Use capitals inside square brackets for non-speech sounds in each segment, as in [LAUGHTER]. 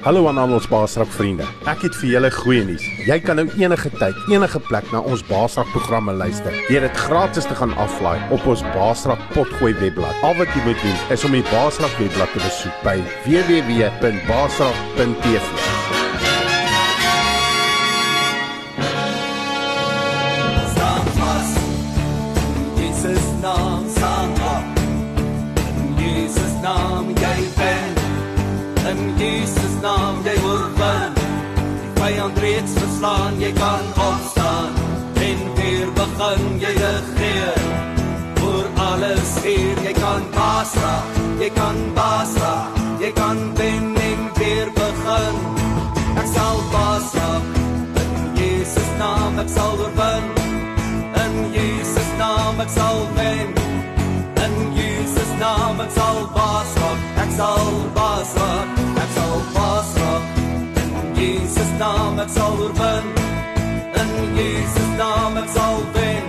Hallo aan al ons Baasrak vriende. Ek het vir julle goeie nuus. Jy kan nou enige tyd, enige plek na ons Baasrak programme luister. Deur dit gratis te gaan aflaai op ons Baasrak potgooi webblad. Al wat jy moet doen is om die Baasrak webblad te besoek by www.baasrak.tv. vyand reeds verslaan, jy kan opstaan en weer begin jy regeer. Oor alles hier, jy kan baas raak, jy kan baas raak, jy kan wen en weer begin. Ek sal baas raak. In Jesus naam ek sal oorwin. In Jesus naam ek sal wen. In Jesus naam ek sal baas raak. Ek sal baas naam ek sal oorwin. In Jesus naam ek sal wen.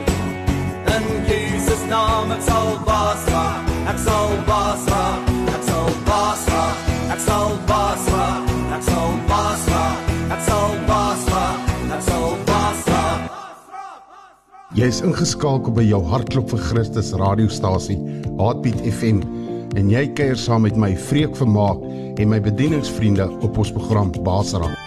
In Jesus naam ek sal baas raak. Ek sal baas raak. Ek sal baas raak. Ek sal baas raak. Ek sal baas raak. Ek sal baas raak. Ek sal baas raak. Jy is ingeskakel by jou hartklop vir Christus radiostasie, Heartbeat FM, en jy kuier saam met my Vreek Vermaak en my bedieningsvriende op ons program Baasrak.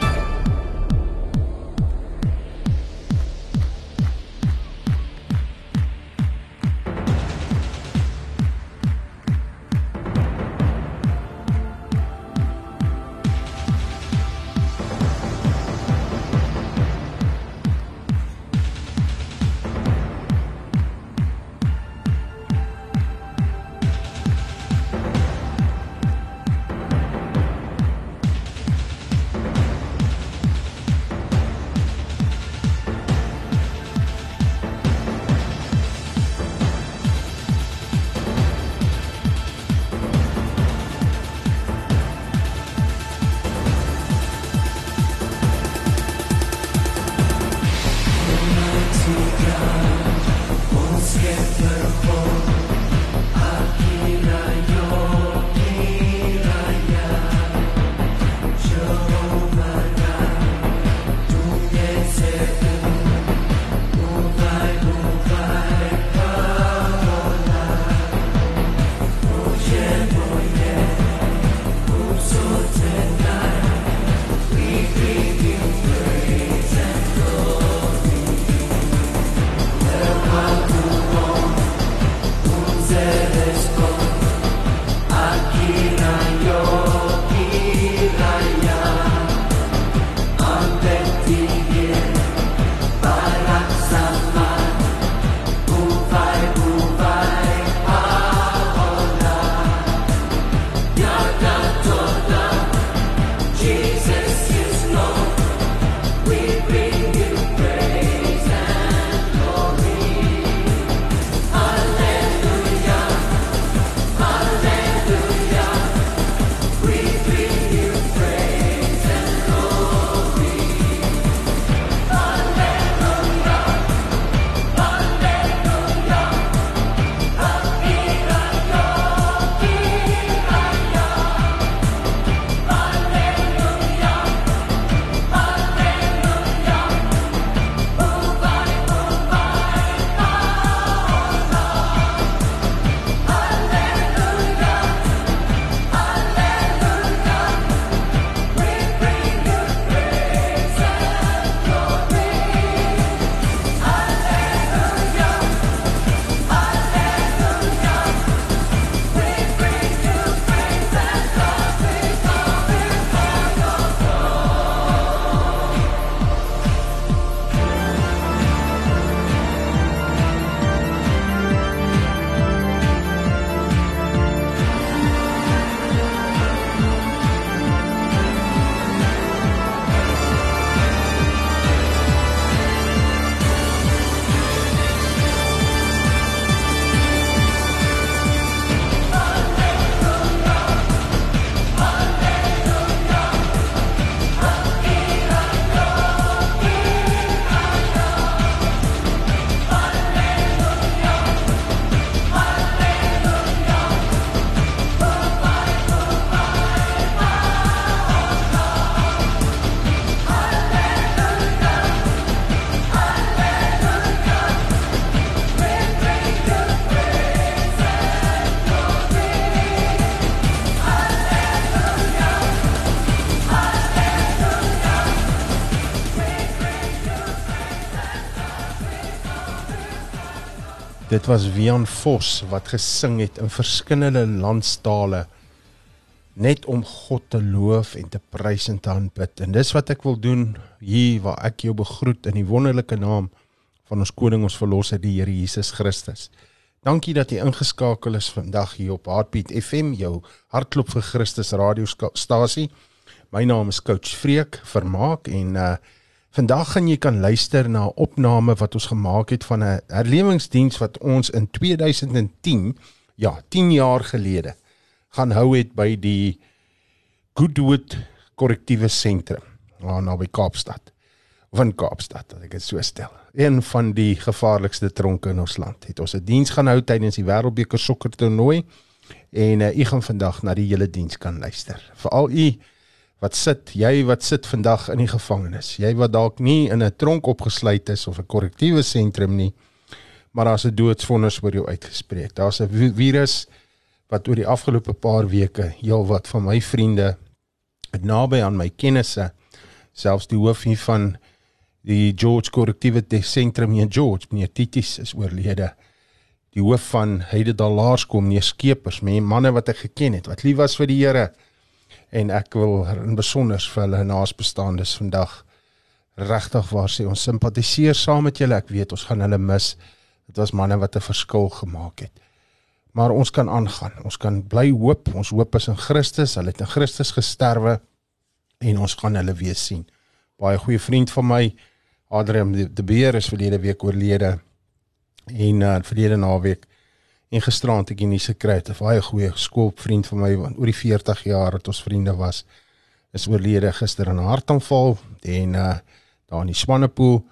Dit was Wian Vos wat gesing het in verskillende landstale net om God te loof en te prys en te aanbid. En dis wat ek wil doen hier waar ek jou begroet in die wonderlike naam van ons koning ons verlosser die Here Jesus Christus. Dankie dat jy ingeskakel is vandag hier op Heartbeat FM, jou hartklop vir Christus radiostasie. My naam is Coach Freek Vermaak en uh vandag gaan jy kan luister na 'n opname wat ons gemaak het van 'n herlewingsdiens wat ons in 2010, ja, 10 jaar gelede gaan hou het by die Goodwood Korrektiewe Sentrum, daar naby Kaapstad. In Kaapstad, as ek dit so stel een van die gevaarlikste tronke in ons land. Het ons 'n diens gaan hou tydens die Wêreldbeker sokker toernooi en uh, u gaan vandag na die hele diens kan luister. Veral u wat sit, jy wat sit vandag in die gevangenis. Jy wat dalk nie in 'n tronk opgesluit is of 'n korrektiewe sentrum nie, maar daar's 'n doodsvonnis oor jou uitgespreek. Daar's 'n virus wat oor die afgelope paar weke heelwat van my vriende naby aan my kennisse selfs die hoof hiervan die George Korrektiewe Sentrum in George, meneer Titis is oorlede. Die hoof van Heidedal Laerskool, meneer Skeepers, mense manne wat ek geken het, wat lief was vir die Here. En ek wil in besonder vir hulle naasbestaandes vandag regtig waar sê ons simpatiseer saam met julle. Ek weet ons gaan hulle mis. Dit was manne wat 'n verskil gemaak het. Maar ons kan aangaan. Ons kan bly hoop. Ons hoop is in Christus. Hulle het in Christus gesterwe en ons gaan hulle weer sien. Baie goeie vriend van my Adrian de Beer is verlede week oorlede en uh, verlede naweek en gisteraand ek nie gekry het 'n baie goeie skoolvriend van my wat oor die 40 jaar het ons vriende was is oorlede gister in 'n hartaanval en uh, daar in die Swanepoel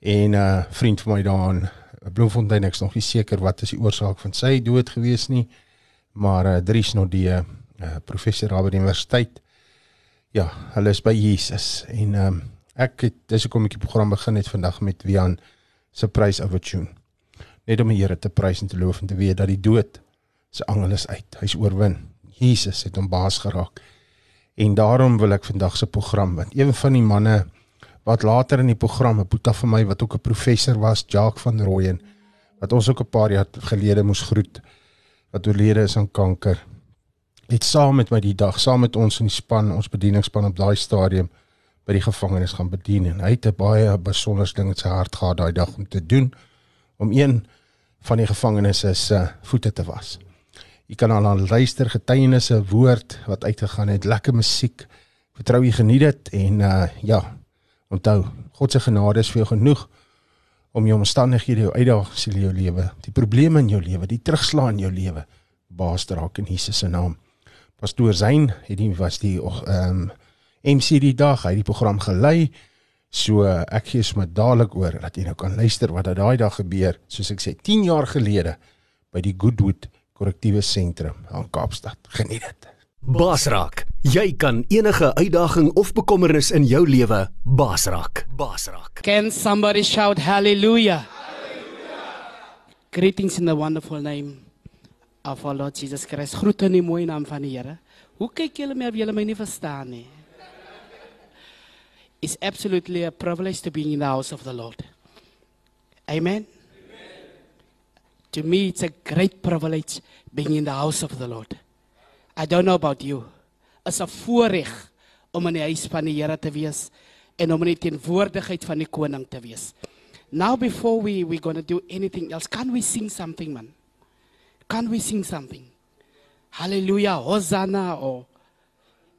en 'n uh, vriend van my daar in Bloemfontein ek's nog nie seker wat is die oorsaak van sy dood gewees nie maar uh, Dries Nodee uh, professor by die universiteit ja hulle is by Jesus en um, Ek het dis hoekom ek die program begin het vandag met Wian se prys of a tune. Net om die Here te prys en te loof en te weet dat die dood se angel is uit. Hy's oorwin. Jesus het hom baas geraak. En daarom wil ek vandag se program want een van die manne wat later in die program 'n boeta vir my wat ook 'n professor was, Jacques van Rooyen, wat ons ook 'n paar jaar gelede moes groet wat oorlede is aan kanker. Het saam met my die dag, saam met ons in die span, ons bedieningsspan op daai stadium by die gevangenis gaan bedien en hy het 'n baie besonders ding in sy hart gehad daai dag om te doen om een van die gevangenes se uh, voete te was. Jy kan al luister getuienisse woord wat uitgegaan het, lekker musiek. Vertrou jy geniet dit en uh ja, onthou, God se genade is vir jou genoeg om jou omstandighede, jou uitdagings in jou lewe, die probleme in jou lewe, die terugslag in jou lewe baas te raak in Jesus se naam. Pastoor Zain het die was die ehm um, MC die dag, hy het die program gelei. So ek gee sommer dadelik oor dat jy nou kan luister wat dat daai dag gebeur, soos ek sê 10 jaar gelede by die Goodwood Korrektiewe Sentrum in Kaapstad. Geniet dit. Basrak, jy kan enige uitdaging of bekommernis in jou lewe basrak. Basrak. Can somebody shout hallelujah? Hallelujah. Greetings in the wonderful name of our Lord Jesus Christ. Groete in die mooi naam van die Here. Hoe kyk julle my of julle my nie verstaan nie? It's absolutely a privilege to be in the house of the Lord. Amen. Amen. To me, it's a great privilege being in the house of the Lord. I don't know about you. Is 'n voorreg om in die huis van die Here te wees en om in die teenwoordigheid van die koning te wees. Now before we we going to do anything else, can we sing something man? Can we sing something? Hallelujah, Hosanna or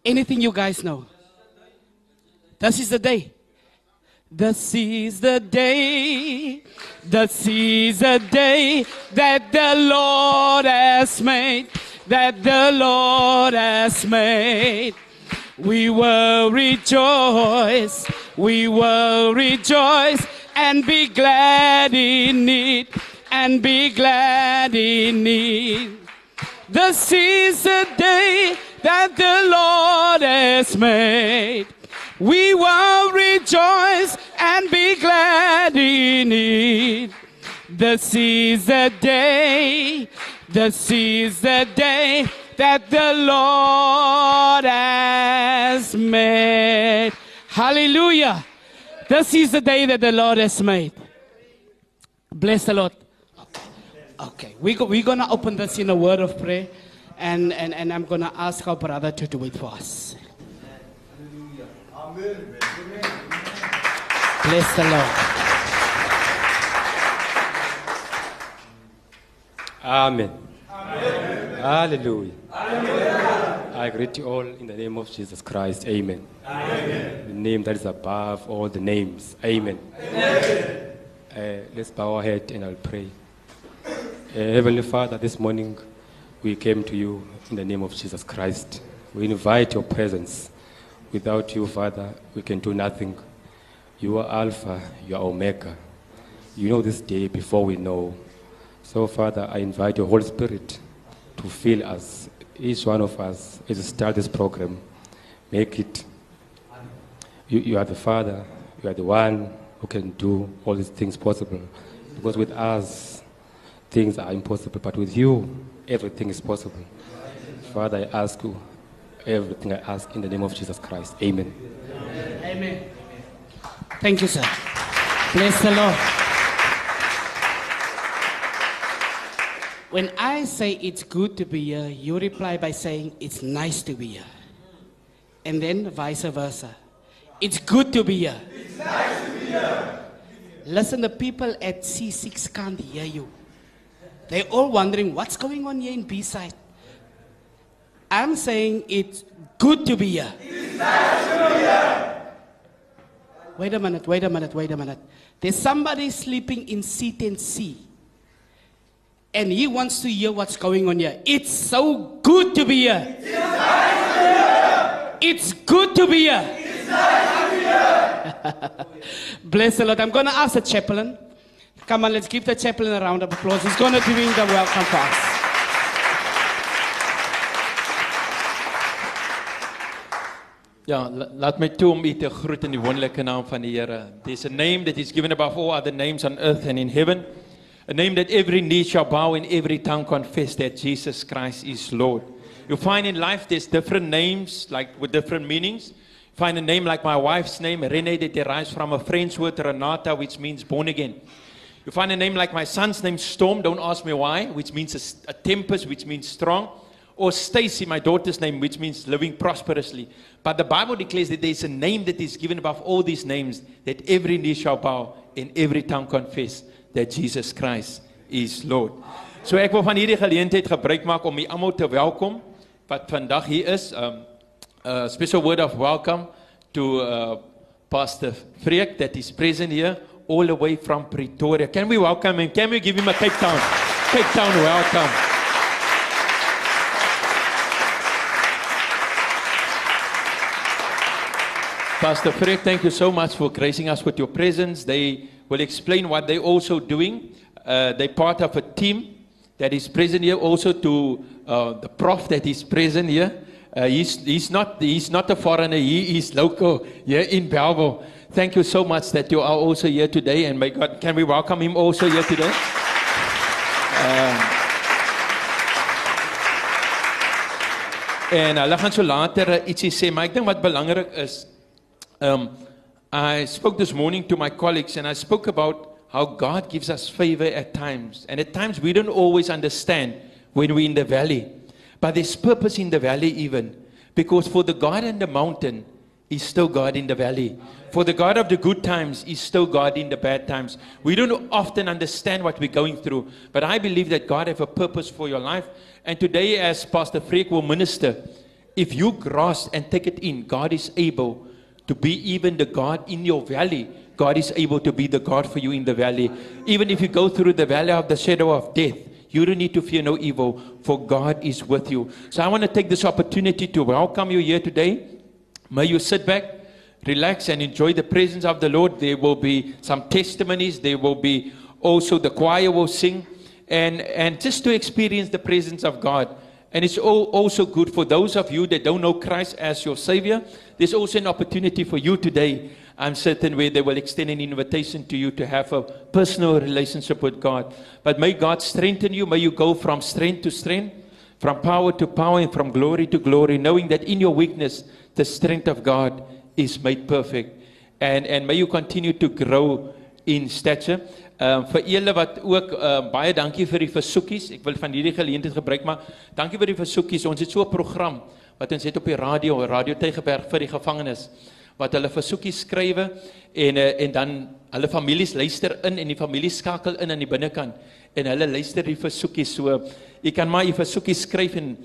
anything you guys know? This is the day. This is the day. This is the day that the Lord has made. That the Lord has made. We will rejoice. We will rejoice and be glad in it. And be glad in it. This is the day that the Lord has made. We will rejoice and be glad in it. This is the day, this is the day that the Lord has made. Hallelujah. This is the day that the Lord has made. Bless the Lord. Okay, we go, we're going to open this in a word of prayer, and, and, and I'm going to ask our brother to do it for us. Bless the Lord. Amen. Hallelujah. I greet you all in the name of Jesus Christ. Amen. The name that is above all the names. Amen. Uh, let's bow our head and I'll pray. Uh, Heavenly Father, this morning we came to you in the name of Jesus Christ. We invite your presence. Without you, Father, we can do nothing. You are Alpha, you are Omega. You know this day before we know. So, Father, I invite your Holy Spirit to fill us, each one of us, as we start this program. Make it. You, you are the Father, you are the one who can do all these things possible. Because with us, things are impossible, but with you, everything is possible. Father, I ask you everything I ask in the name of Jesus Christ. Amen. Amen. Thank you, sir. Bless the Lord. When I say it's good to be here, you reply by saying it's nice to be here. And then vice versa. It's good to be here. It's nice to be here. Listen, the people at C6 can't hear you. They're all wondering what's going on here in B side. I'm saying it's good to be here. Wait a minute, wait a minute, wait a minute. There's somebody sleeping in C10C. And he wants to hear what's going on here. It's so good to be here. It's good to be here. [LAUGHS] Bless the Lord. I'm going to ask the chaplain. Come on, let's give the chaplain a round of applause. He's going to be doing the welcome for us. Ja, la- laat my toe om u te groet in die wonderlike naam van die Here. There's a name that is given above all other names on earth and in heaven. A name that every knee shall bow and every tongue confess that Jesus Christ is Lord. You find in life there's different names like with different meanings. Find a name like my wife's name, Rene, that derives from a French word Renata, which means born again. You find a name like my son's name, Storm, don't ask me why, which means a tempest, which means strong. Or Stacy, my daughter's name, which means living prosperously. But the Bible declares that there's a name that is given above all these names, that every knee shall bow and every tongue confess that Jesus Christ is Lord. So ek wil van hierdie geleentheid gebruik maak om u almal te welkom wat vandag hier is. Um a special word of welcome to uh, Pastor Freek that is present here all the way from Pretoria. Can we welcome him? Can we give him a Cape Town? Cape Town welcome. Pastor Freek, thank you so much for gracing us with your presence. They will explain what they're also doing. Uh, they're part of a team that is present here, also to uh, the prof that is present here. Uh, he's, he's, not, he's not a foreigner, he is local here in Bellville. Thank you so much that you are also here today, and may God, can we welcome him also here today? En hulle gaan so later uh, ietsie sê, maar ek dink wat belangrik is, um, I spoke this morning to my colleagues and I spoke about how God gives us favor at times. And at times we don't always understand when we're in the valley. But there's purpose in the valley even. Because for the God in the mountain is still God in the valley. For the God of the good times is still God in the bad times. We don't often understand what we're going through. But I believe that God has a purpose for your life. And today as Pastor Freek will minister, if you grasp and take it in, God is able to be even the God in your valley. God is able to be the God for you in the valley. Even if you go through the valley of the shadow of death, you don't need to fear no evil, for God is with you. So I want to take this opportunity to welcome you here today. May you sit back, relax, and enjoy the presence of the Lord. There will be some testimonies. There will be also the choir will sing, and and just to experience the presence of God. And it's also good for those of you that don't know Christ as your Savior. There's also an opportunity for you today. I'm certain where they will extend an invitation to you to have a personal relationship with God. But may God strengthen you. May you go from strength to strength, from power to power, and from glory to glory, knowing that in your weakness, the strength of God is made perfect. And, and may you continue to grow in stature. Ehm vir julle wat ook ehm baie dankie vir die versoekies. Ek wil van hierdie geleentheid gebruik maar dankie vir die versoekies. Ons het so 'n program wat ons het op die radio, Radio Tygerberg vir die gevangenes wat hulle versoekies skrywe en uh, en dan hulle families luister in en die families skakel in aan die binnekant en hulle luister die versoekies so jy kan maar jy versoekies skryf en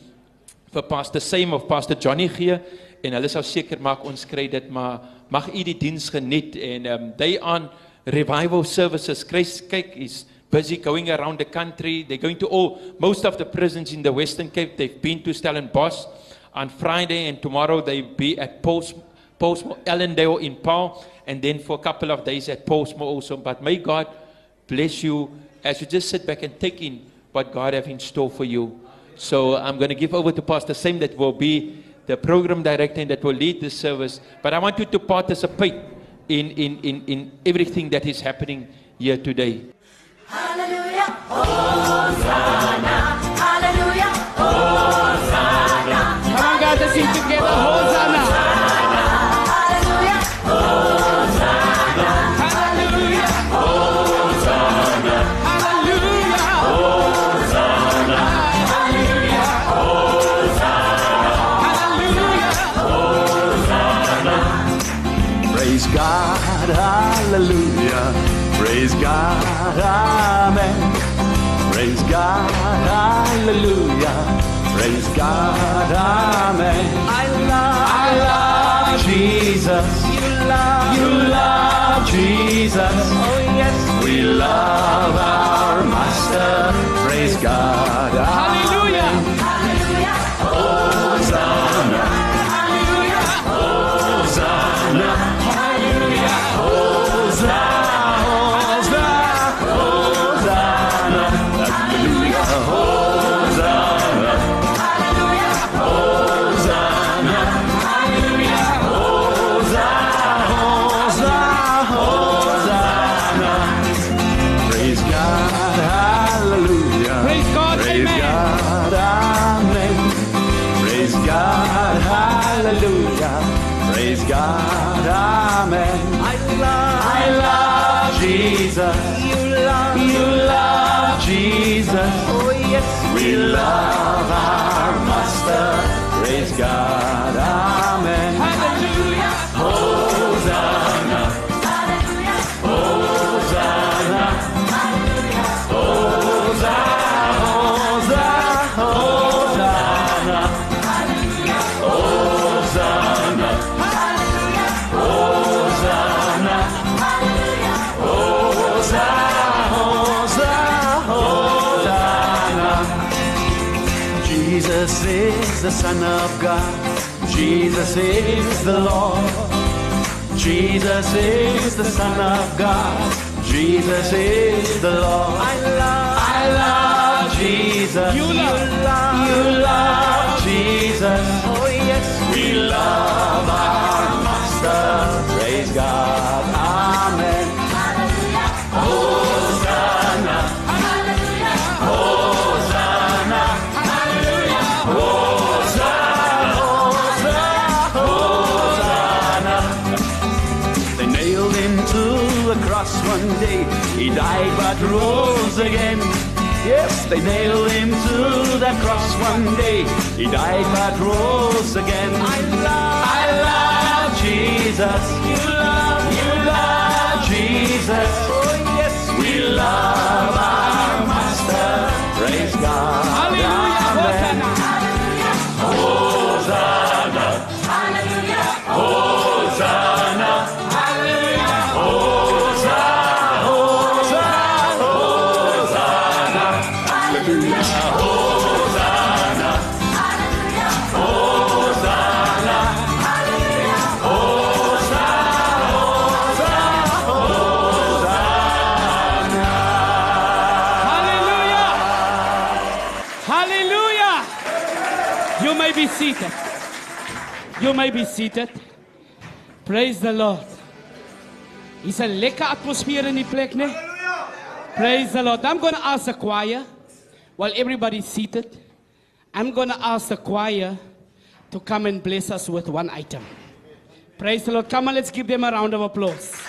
vir pastor Sam of pastor Johnny gee en hulle sal seker maak ons kry dit maar mag u die diens geniet en um, they on revival services. Chris kyk is busy going around the country. They're going to all most of the prisons in the western cape they've been to Stellenbosch. On Friday and tomorrow they'll be at Post Pollsmoor Allandale in Paarl and then for a couple of days at Pollsmoor also. But may God bless you as you just sit back and take in what God have in store for you. So I'm going to give over to Pastor Sam that will be the program director and that will lead this service. But I want you to participate in in in in everything that is happening here today. Hallelujah, Hosanna, Hallelujah, Hosanna, Come on, guys, let's sing together. Hosanna. Hallelujah, God, hallelujah. Praise God, amen. I love, I love Jesus. You love, you love Jesus. Oh yes, we love our Master. Praise God, the Son of God. Jesus is the Lord. Jesus is the Son of God. Jesus is the Lord. I love, I love Jesus. You love. They nailed him to that cross one day. He died but rose again. I love, I love Jesus. You love, you love Jesus. Oh yes, we love our Master. Praise God. Hallelujah. Amen. You may be seated. Praise the Lord. Is 'n lekker atmosfeer in die plek, né? Praise the Lord. I'm going to ask the choir while everybody's seated. I'm going to ask the choir to come and bless us with one item. Praise the Lord. Come on, let's give them a round of applause.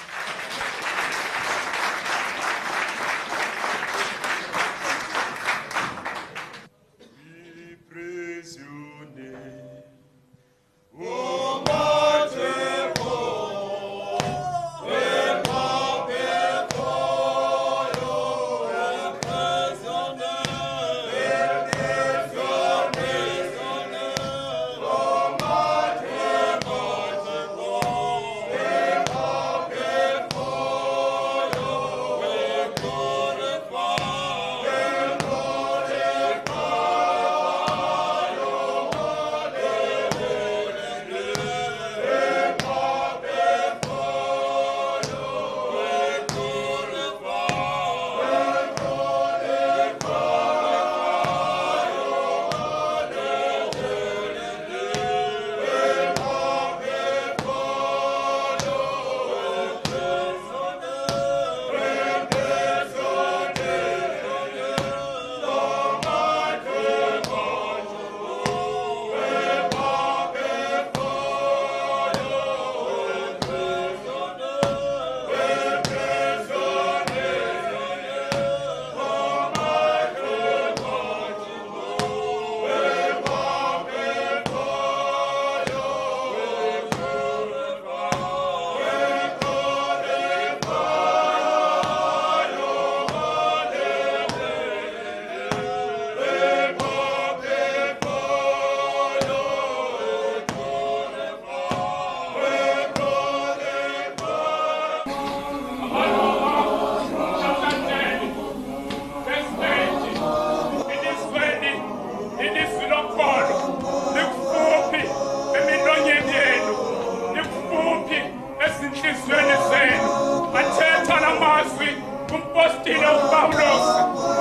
maswi kumpostile upawulos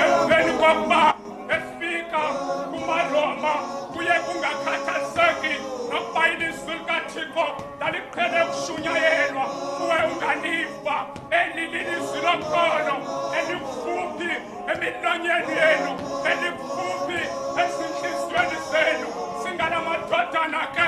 emveni kokuba efika kumaloma kuye kungakhathazeki nokuba ilizwi likathixo laliqhele ukushunyayelwa kuwe unganiva eli lilizwi lokholo elikufuphi emilonyeni yenu elikufuphi ezintliziyweni zenu singalamadodana ke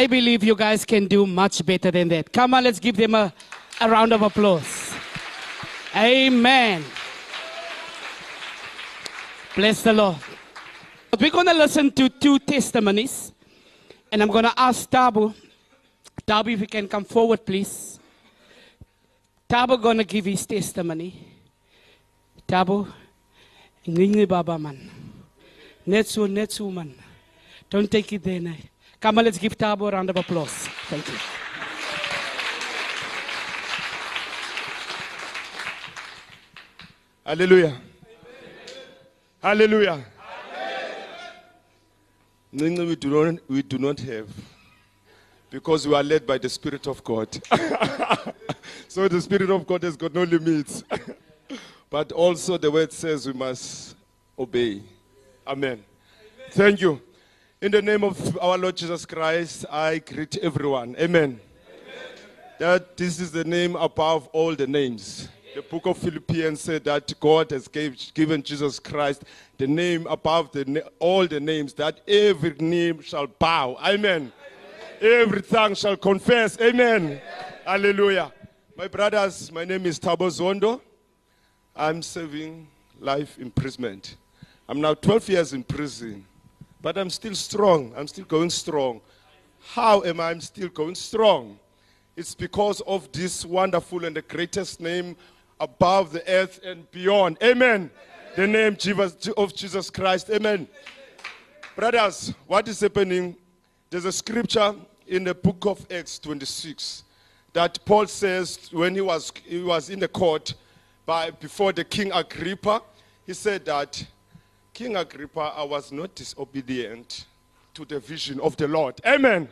I believe you guys can do much better than that. Come on, let's give them a, a round of applause. Amen. Bless the Lord. We're going to listen to two testimonies. And I'm going to ask Tabo. Tabo, if you can come forward, please. Tabo going to give his testimony. Tabo, ngingi baba man. Net so, net so man. Don't take it there. Come on, let's give Tabo a round of applause. Thank you. Hallelujah. Hallelujah. Ncinci we do not we do not have because we are led by the Spirit of God. [LAUGHS] so the Spirit of God has got no limits. [LAUGHS] but also the word says we must obey. Amen. Thank you. In the name of our Lord Jesus Christ, I greet everyone. Amen. That this is the name above all the names. The book of Philippians said that God has gave, given Jesus Christ the name above the, all the names, that every name shall bow. Amen. Every tongue shall confess. Amen. Hallelujah. My brothers, my name is Tabo Zondo. I'm serving life imprisonment. I'm now 12 years in prison, but I'm still strong. I'm still going strong. How am I still going strong? It's because of this wonderful and the greatest name above the earth and beyond. Amen. The name Jesus- of Jesus Christ. Amen. Brothers, what is happening? There's a scripture in the book of Acts 26 that Paul says when he was, he was in the court by, before the King Agrippa, he said that King Agrippa, I was not disobedient to the vision of the Lord. Amen.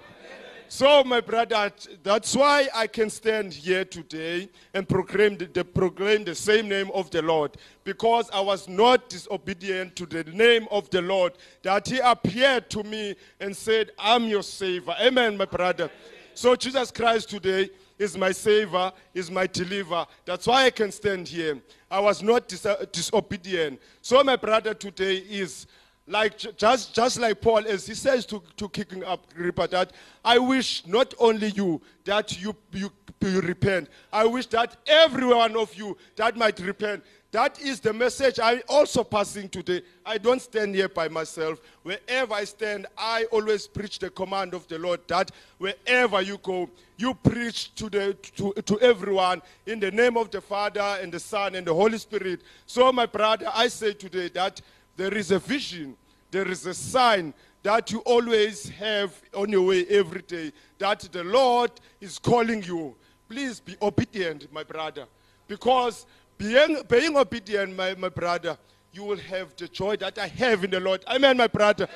So, my brother, that's why I can stand here today and proclaim the, the- proclaim the same name of the Lord, because I was not disobedient to the name of the Lord. That He appeared to me and said, "I'm your Savior." Amen, my brother. So Jesus Christ today is my Savior, is my deliverer. That's why I can stand here. I was not dis- uh, disobedient. So my brother today is like just just like Paul as he says to, to kicking up Agrippa that I wish not only you that you, you you repent. I wish that every one of you that might repent. That is the message I'm also passing today. I don't stand here by myself. Wherever I stand, I always preach the command of the Lord that wherever you go, you preach to the to, to everyone in the name of the Father and the Son and the Holy Spirit. So my brother, I say today that there is a vision, there is a sign that you always have on your way every day, that the Lord is calling you. Please be obedient, my brother, because being, being obedient, my, my brother, you will have the joy that I have in the Lord. Amen, my brother.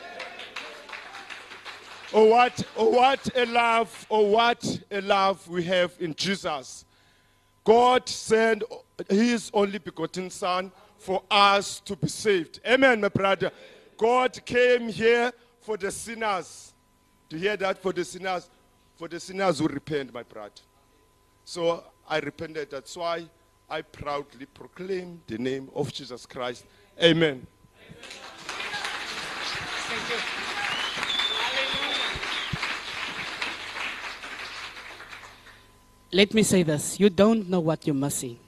Oh, what, oh, what a love, oh, what a love we have in Jesus. God sent his only begotten Son for us to be saved. Amen, my brother. God came here for the sinners. To hear that for the sinners, for the sinners who repent, my brother. So I repented. That's why I proudly proclaim the name of Jesus Christ. Amen. Let me say this you don't know what you're missing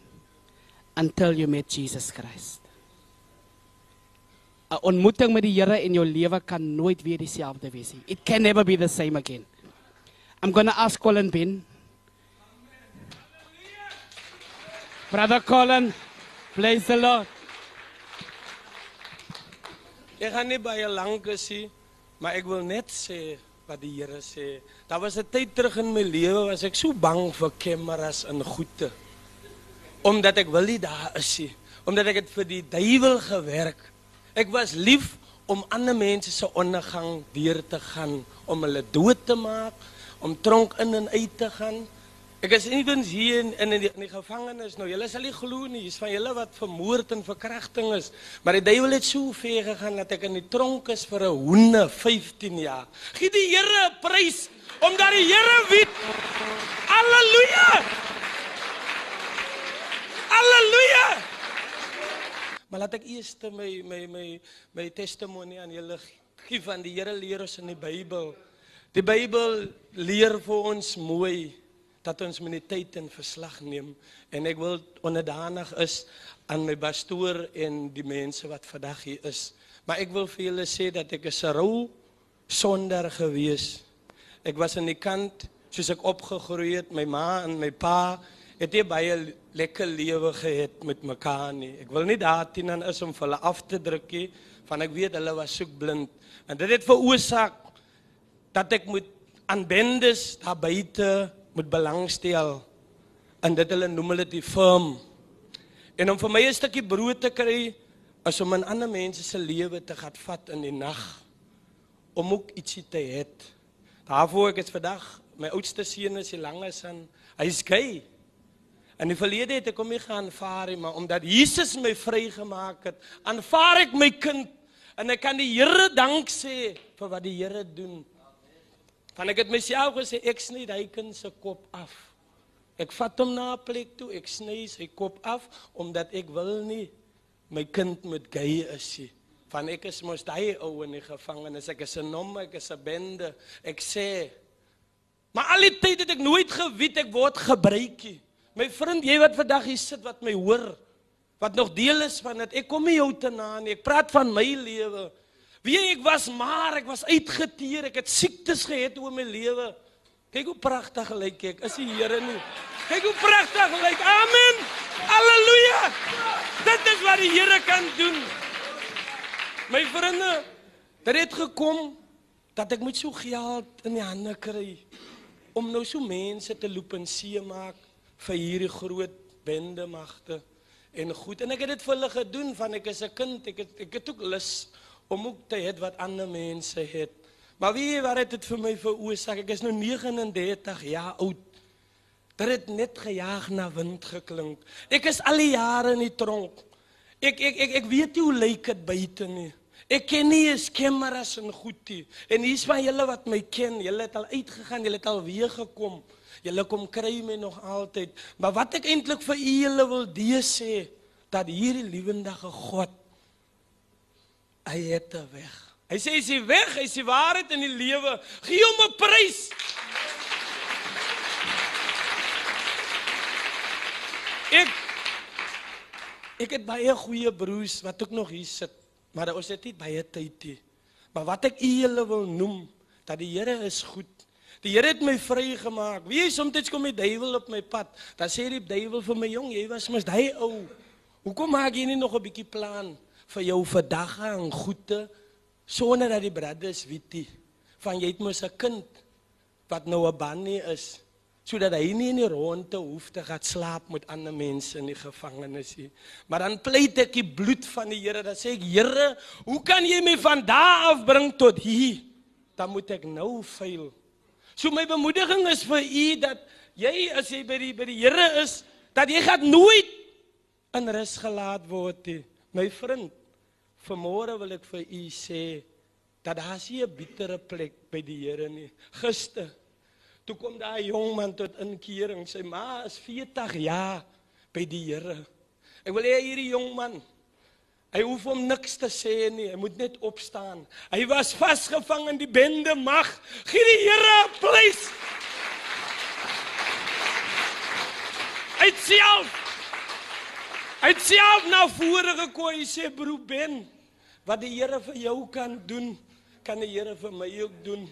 until you meet Jesus Christ. 'n Ontmoeting met die Here in jou lewe kan nooit weer dieselfde wees nie. It can never be the same again. I'm going to ask Colin Ben. Brother Colin, praise the Lord. Ek gaan nie baie lank is nie, maar ek wil net sê wat die Here sê. Daar was 'n tyd terug in my lewe was ek so bang vir kameras en goede. Omdat ek wil nie daar is nie, omdat ek het vir die duiwel gewerk. Ek was lief om ander mense se ondergang deur te gaan, om hulle dood te maak, om tronk in en uit te gaan. Ek is ewens hier in in die, in die gevangenis nou. Julle sal nie glo nie, hier's van julle wat vermoord en verkrachting is. Maar die duiwel het so ver gegaan dat ek in die tronk is vir 'n hoene 15 jaar. Gee die Here 'n prys omdat die Here weet. Halleluja! Halleluja! Maar laat ek eers my my my my testimonie aan julle gee van die Here leer ons in die Bybel. Die Bybel leer vir ons mooi dat ons die tyd in verslag neem en ek wil onderdanig is aan my pastoor en die mense wat vandag hier is. Maar ek wil vir julle sê dat ek 'n rou sonder gewees. Ek was aan die kant soos ek opgegroei het, my ma en my pa het nie baie lekker lewe gehad met mekaar nie. Ek wil nie daarteen aan is om hulle af te druk nie, want ek weet hulle was soek blind. En dit het veroorsaak dat ek moet aan bendes daar buite moet belangstel. En dit hulle noem hulle die firm. En om vir my 'n stukkie brood te kry is om in ander mense se lewe te gaan vat in die nag om ook ietsie te hê. Daarvoor ek is vandag my oudste seun is die langes aan hy's gay. In die verlede het ek hom nie geaanvaar nie, maar omdat Jesus my vrygemaak het, aanvaar ek my kind en ek kan die Here dank sê vir wat die Here doen. Want ek het myself gesê ek sny hy kind se kop af. Ek vat hom na 'n plek toe, ek sny sy kop af omdat ek wil nie my kind moet gay is nie. Van ek is mos daai ou in die gevangenis, ek is 'n nom, ek is 'n bende. Ek sê Maar al die tyd het ek nooit geweet ek word gebruik nie. My vriend, jy wat vandag hier sit wat my hoor, wat nog deel is van dit. Ek kom nie jou te na nie. Ek praat van my lewe. Wie ek was maar ek was uitgeteer. Ek het siektes gehad oor my lewe. Kyk hoe pragtig lyk ek. Is die Here nie? Kyk hoe pragtig lyk. Amen. Halleluja. Dit is wat die Here kan doen. My vriende, dit het gekom dat ek moet so geld in die hande kry om nou so mense te loop en see maak vir hierdie groot bende magte en goed en ek het dit vir hulle gedoen van ek is 'n kind ek het ek het ook lus om ook te hê wat ander mense het maar wie wat het dit vir my veroorsaak ek is nou 39 jaar oud dit het net gejaag na wind geklink ek is al die jare in die tronk ek ek ek, ek weet nie hoe lyk dit buite nie Ek ken nie eens kameras en goed nie. En hier's van julle wat my ken. Julle het al uitgegaan, julle het al weer gekom. Julle kom kry my nog altyd. Maar wat ek eintlik vir julle wil sê dat hierdie lewendige God hy het 'n weg. Hy sê hy's die weg, hy's die waarheid in die lewe. Gee hom 'n prys. Ek ek het baie goeie broers wat ook nog hier sit. Maar ons het nie baie tyd nie. Maar wat ek julle wil noem, dat die Here is goed. Die Here het my vrygemaak. Wie is soms kom die duiwel op my pad? Dan sê die duiwel vir my jong, jy was mos daai ou. Hoekom maak jy nie nog 'n bietjie plan vir jou vandag en goede sonder dat die brothers weet nie van jy het mos 'n kind wat nou 'n bannie is sodat hy nie in die ronde hoef te gaan slaap met ander mense in die gevangenis nie. Maar dan pleit ek die bloed van die Here, dan sê ek Here, hoe kan jy my van daar af bring tot hier? Dan moet ek nou veil. So my bemoediging is vir u dat jy as jy by die by die Here is, dat jy gaan nooit in rus gelaat word nie. My vriend, vanmôre wil ek vir u sê dat daar nie 'n bittere plek by die Here nie. Gister Toe kom daar 'n jong man tot inkering. Sy ma is 40 jaar by die Here. Ek wil hê hierdie jong man Hy hoef hom niks te sê nie, hy moet net opstaan. Hy was vasgevang in die bende mag. Gee die Here 'n prys. Hy het self Hy het self na vore gekom en sê broer Ben, wat die Here vir jou kan doen, kan die Here vir my ook doen.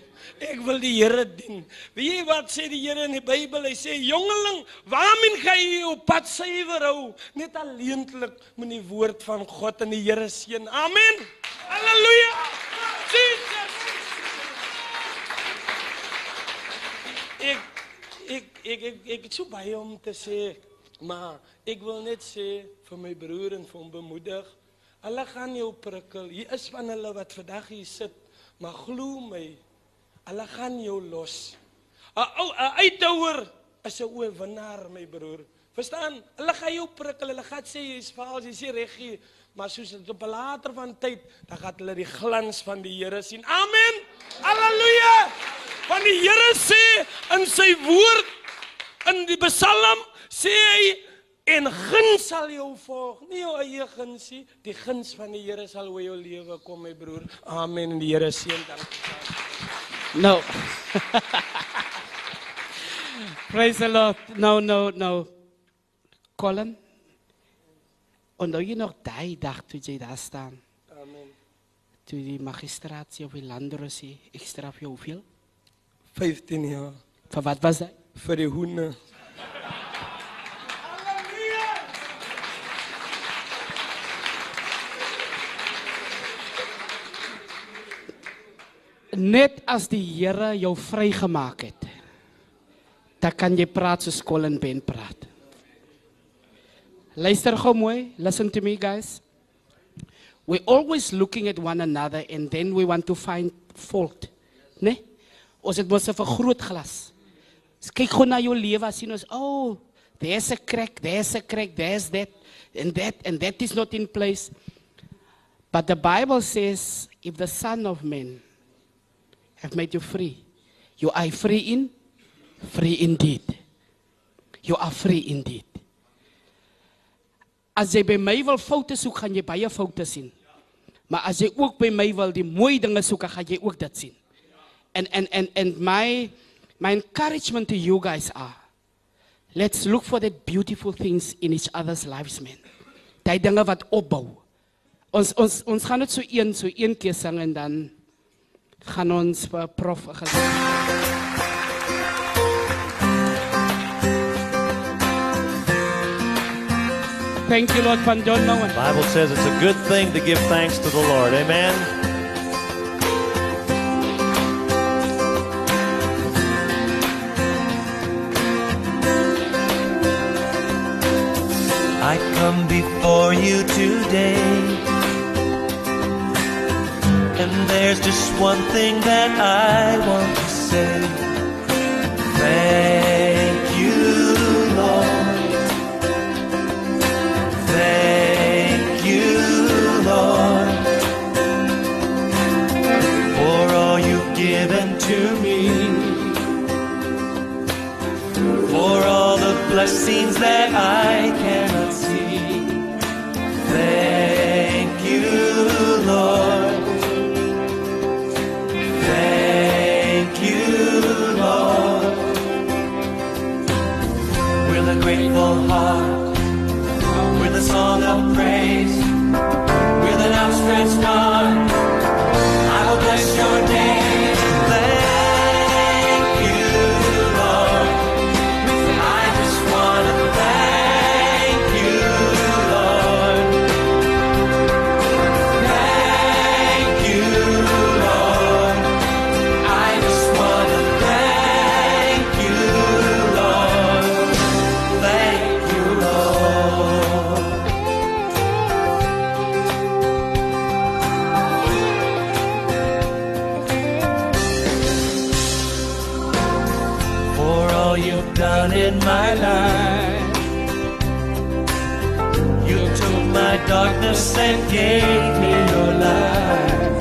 Ek wil die Here dien. Weet jy wat sê die Here in die Bybel? Hy sê jongeling, waarmee gaan jy jou pad suiwer hou? Net alleentlik met die woord van God en die Here seën. Amen. Halleluja. Jesus. Ek ek ek ek ek het so baie om te sê, maar ek wil net sê vir my broer en vir hom bemoedig. Hulle gaan jou prikkel. Hier is van hulle wat vandag hier sit, maar glo my, hulle gaan jou los. 'n ou 'n uithouer is 'n oorwinnaar, my broer. Verstaan? Hulle gaan jou prikkel. Hulle gaan sê jy's vaal, jy's nie reg nie. Maar soos dit op later van tyd, dan gaan hulle die glans van die Here sien. Amen. Halleluja. Want die Here sê in sy woord in die Psalm sê hy en guns sal jou volg, nie jou eie guns nie. Die guns van die Here sal oor jou lewe kom, my broer. Amen. En die Here seën dan. No. [LAUGHS] Praise the Lord. No, no, no. Colin. Onthou jy nog daai dag toe jy daar staan? Amen. Toe die magistraat of die landrosie ek straf jou hoeveel? 15 jaar Vir wat was dit? vir die hoene. Net as die Here jou vrygemaak het, dan kan jy praat soos Colin Ben praat. Luister gou mooi, listen to me guys. We're always looking at one another and then we want to find fault. Né? Nee? Ons het mos 'n vergrootglas. Ons kyk gou na jou lewe as sien ons, oh, there's a crack, there's a crack, there's that and that and that is not in place. But the Bible says if the son of man have made you free. You are free in, free indeed. You are free indeed. As jy by my wil foute soek, gaan jy baie foute sien. Maar as jy ook by my wil die mooi dinge soek, gaan jy ook dit sien. And and and and my my encouragement to you guys are let's look for the beautiful things in each other's lives man. Daai dinge wat opbou. Ons ons ons gaan net so een so een keer sing en dan gaan ons vir prof 'n gesig. Thank you Lord van Don Moen. The Bible says it's a good thing to give thanks to the Lord. Amen. I come before you today. And there's just one thing that I want to say. Thank you, Lord. Thank you, Lord, for all you've given to me, for all the blessings that I That gave me your life.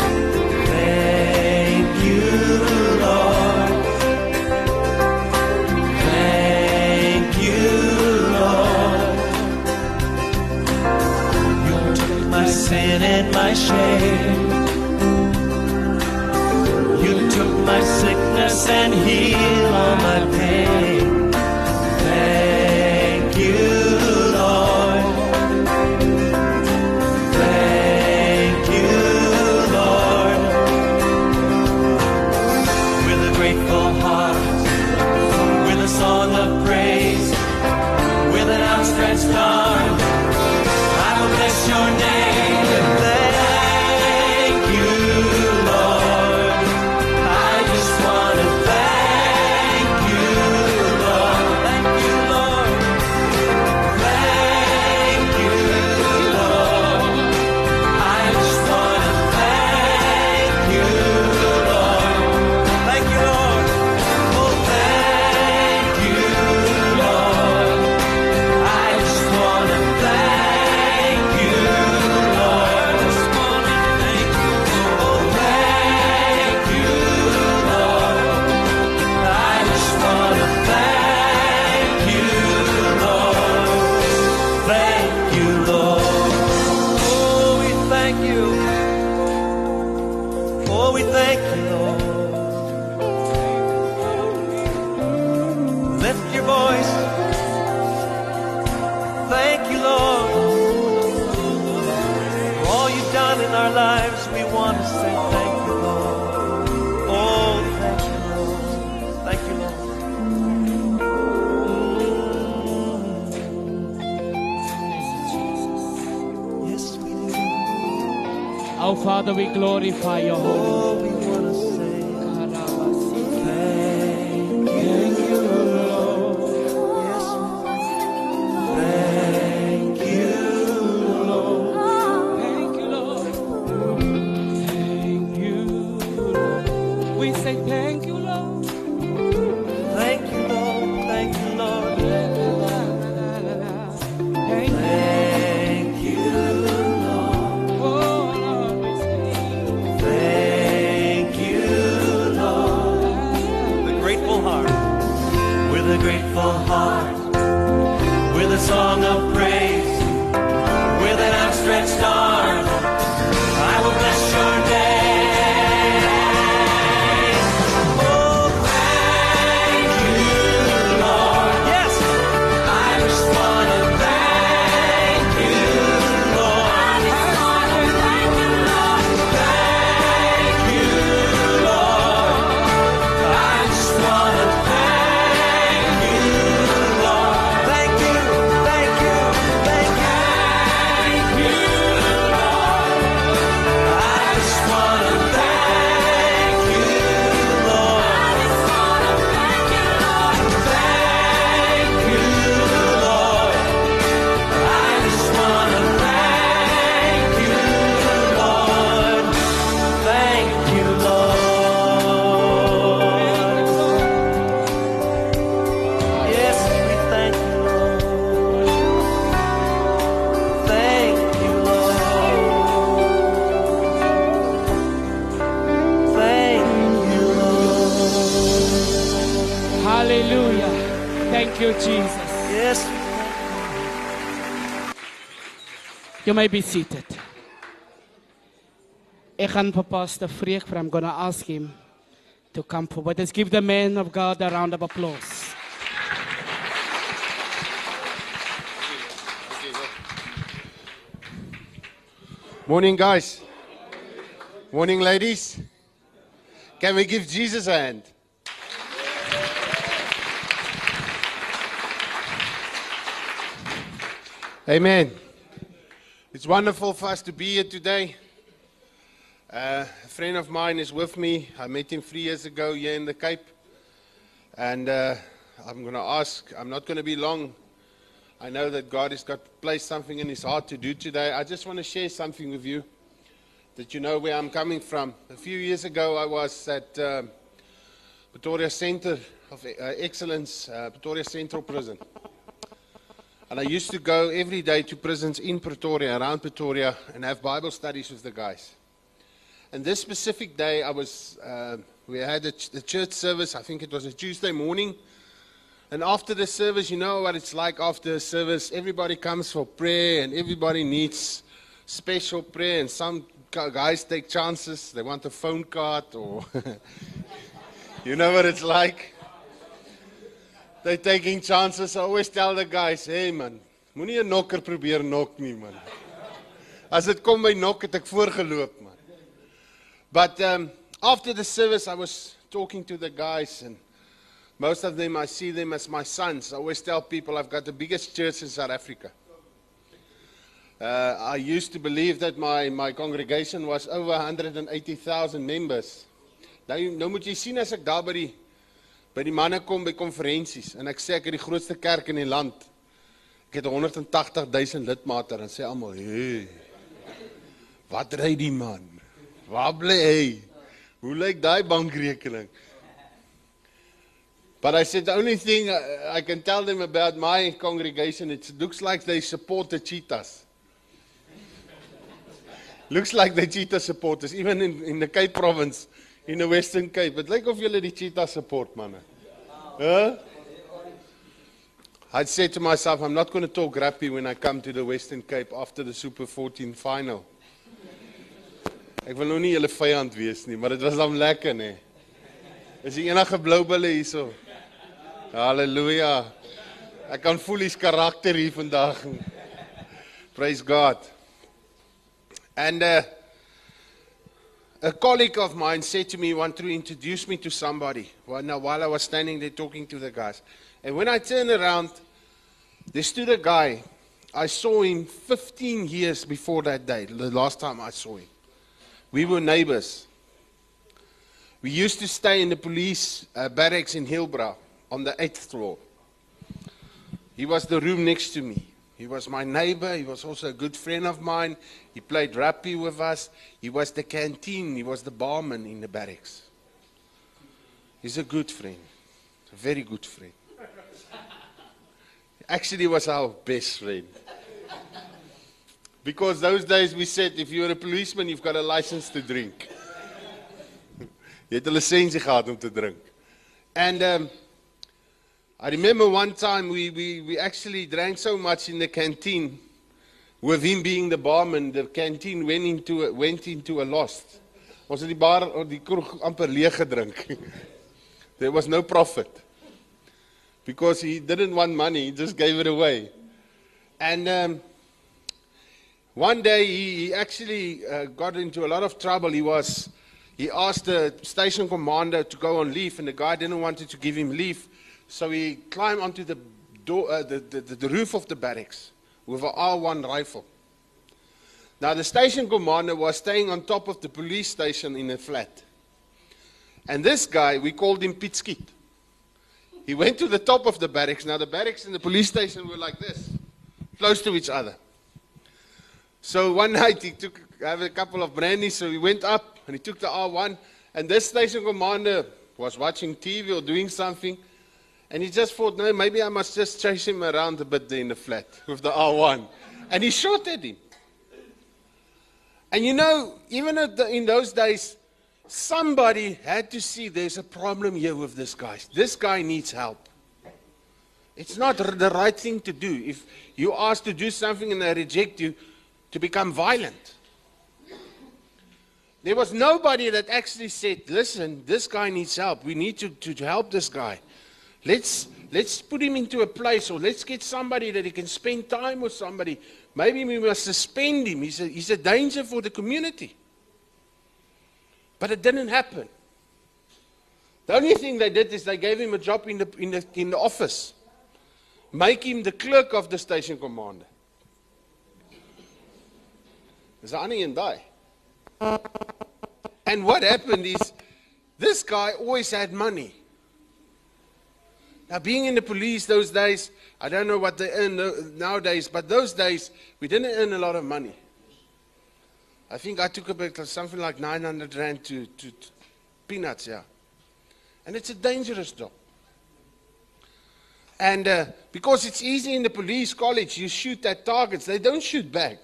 Thank you, Lord. Thank you, Lord. You took my sin and my shame. You took my sickness and healed all my pain. Father, we glorify your holy Oh, You may be seated. Ek gaan vir Pastor Freek, but I'm going to ask him to come forward. Let's give the man of God a round of applause. Morning, guys. Morning, ladies. Can we give Jesus a hand? Amen. It's wonderful for us to be here today. Uh, a friend of mine is with me. I met him three years ago here in the Cape. And uh, I'm going to ask, I'm not going to be long. I know that God has got placed something in his heart to do today. I just want to share something with you that you know where I'm coming from. A few years ago, I was at uh, Pretoria Center of uh, Excellence, uh, Pretoria Central Prison. And I used to go every day to prisons in Pretoria, around Pretoria, and have Bible studies with the guys. And this specific day, I was, uh, we had a, ch- the church service, I think it was a Tuesday morning. And after the service, you know what it's like after a service. Everybody comes for prayer, and everybody needs special prayer, and some guys take chances. They want a phone card or [LAUGHS] you know what it's like. They're taking chances. I always tell the guys, "Hey man, moenie 'n nokker probeer nok nie man." As dit kom by nok het ek voorgeloop man. But um, after the service, I was talking to the guys, and most of them I see them as my sons. I always tell people I've got the biggest church in South Africa. Uh, I used to believe that my, my congregation was over 180,000 members. Nou, nou moet jy sien as ek daar by die by die manne kom by konferensies en ek sê ek het die grootste kerk in die land. Ek het 180 000 lidmate en sê almal, "Hey. Wat ry die man? Waar bly hy? Hoe lyk daai bankrekening?" But I said the only thing I can tell them about my congregation it looks like they support the cheetahs. [LAUGHS] looks like the cheetah supporters even in in the Cape province in the Western Cape. Dit lyk of julle die cheetah support manne. Huh? I'd said to myself, I'm not going to talk rappy when I come to the Western Cape after the Super 14 final. Ek wil nou nie julle vyand wees nie, maar dit was dan lekker nê. Is die enige blou bulle hierso? Halleluja. Ek kan voel hier's karakter hier vandag. Praise God. And uh, a colleague of mine said to me, want to introduce me to somebody. Now, while I was standing there talking to the guys. And when I turned around, there stood a guy. I saw him 15 years before that day, the last time I saw him. We were neighbors. We used to stay in the police uh, barracks in Hillbrow on the eighth floor. He was the room next to me. He was my neighbor. He was also a good friend of mine. He played rugby with us. He was the canteen. He was the barman in the barracks. He's a good friend, a very good friend. [LAUGHS] Actually, he was our best friend. Because those days we said if you're a policeman, you've got a license to drink. [LAUGHS] Jy het 'n lisensie gehad te drink. And um, I remember one time we, we, we actually drank so much in the canteen, with him being the barman, the canteen went into a, went into a loss. Ons het die bar of die kroeg amper leeg gedrink. [LAUGHS] There was no profit. Because he didn't want money, he just gave it away. And um, one day he, he actually uh, got into a lot of trouble. He was he asked the station commander to go on leave, and the guy didn't want to give him leave. So he climbed onto the, door, uh, the, the, the, roof of the barracks with an R1 rifle. Now, the station commander was staying on top of the police station in a flat. And this guy, we called him Pit Skeet. He went to the top of the barracks. Now, the barracks and the police station were like this, close to each other. So one [LAUGHS] night he took have a couple of brandies, so he went up and he took the R1. And this station commander was watching TV or doing something. And he just thought, no, maybe I must just chase him around a bit there in the flat with the R1. And he shot at him. And you know, even the, in those days, somebody had to see there's a problem here with this guy. This guy needs help. It's not the right thing to do. If you ask to do something and they reject you, to become violent. There was nobody that actually said, listen, this guy needs help. We need to, to, to help this guy. Let's, let's put him into a place or let's get somebody that he can spend time with somebody. Maybe we must suspend him. He's a, he's a danger for the community. But it didn't happen. The only thing they did is they gave him a job in the, in the, in the office. Make him the clerk of the station commander. Ander een daai. And what happened is this guy always had money. Now, being in the police those days, I don't know what they earn nowadays, but those days we didn't earn a lot of money. I think I took about something like 900 rand to, to, to peanuts, yeah. And it's a dangerous job. And uh, because it's easy in the police college, you shoot at targets. They don't shoot back.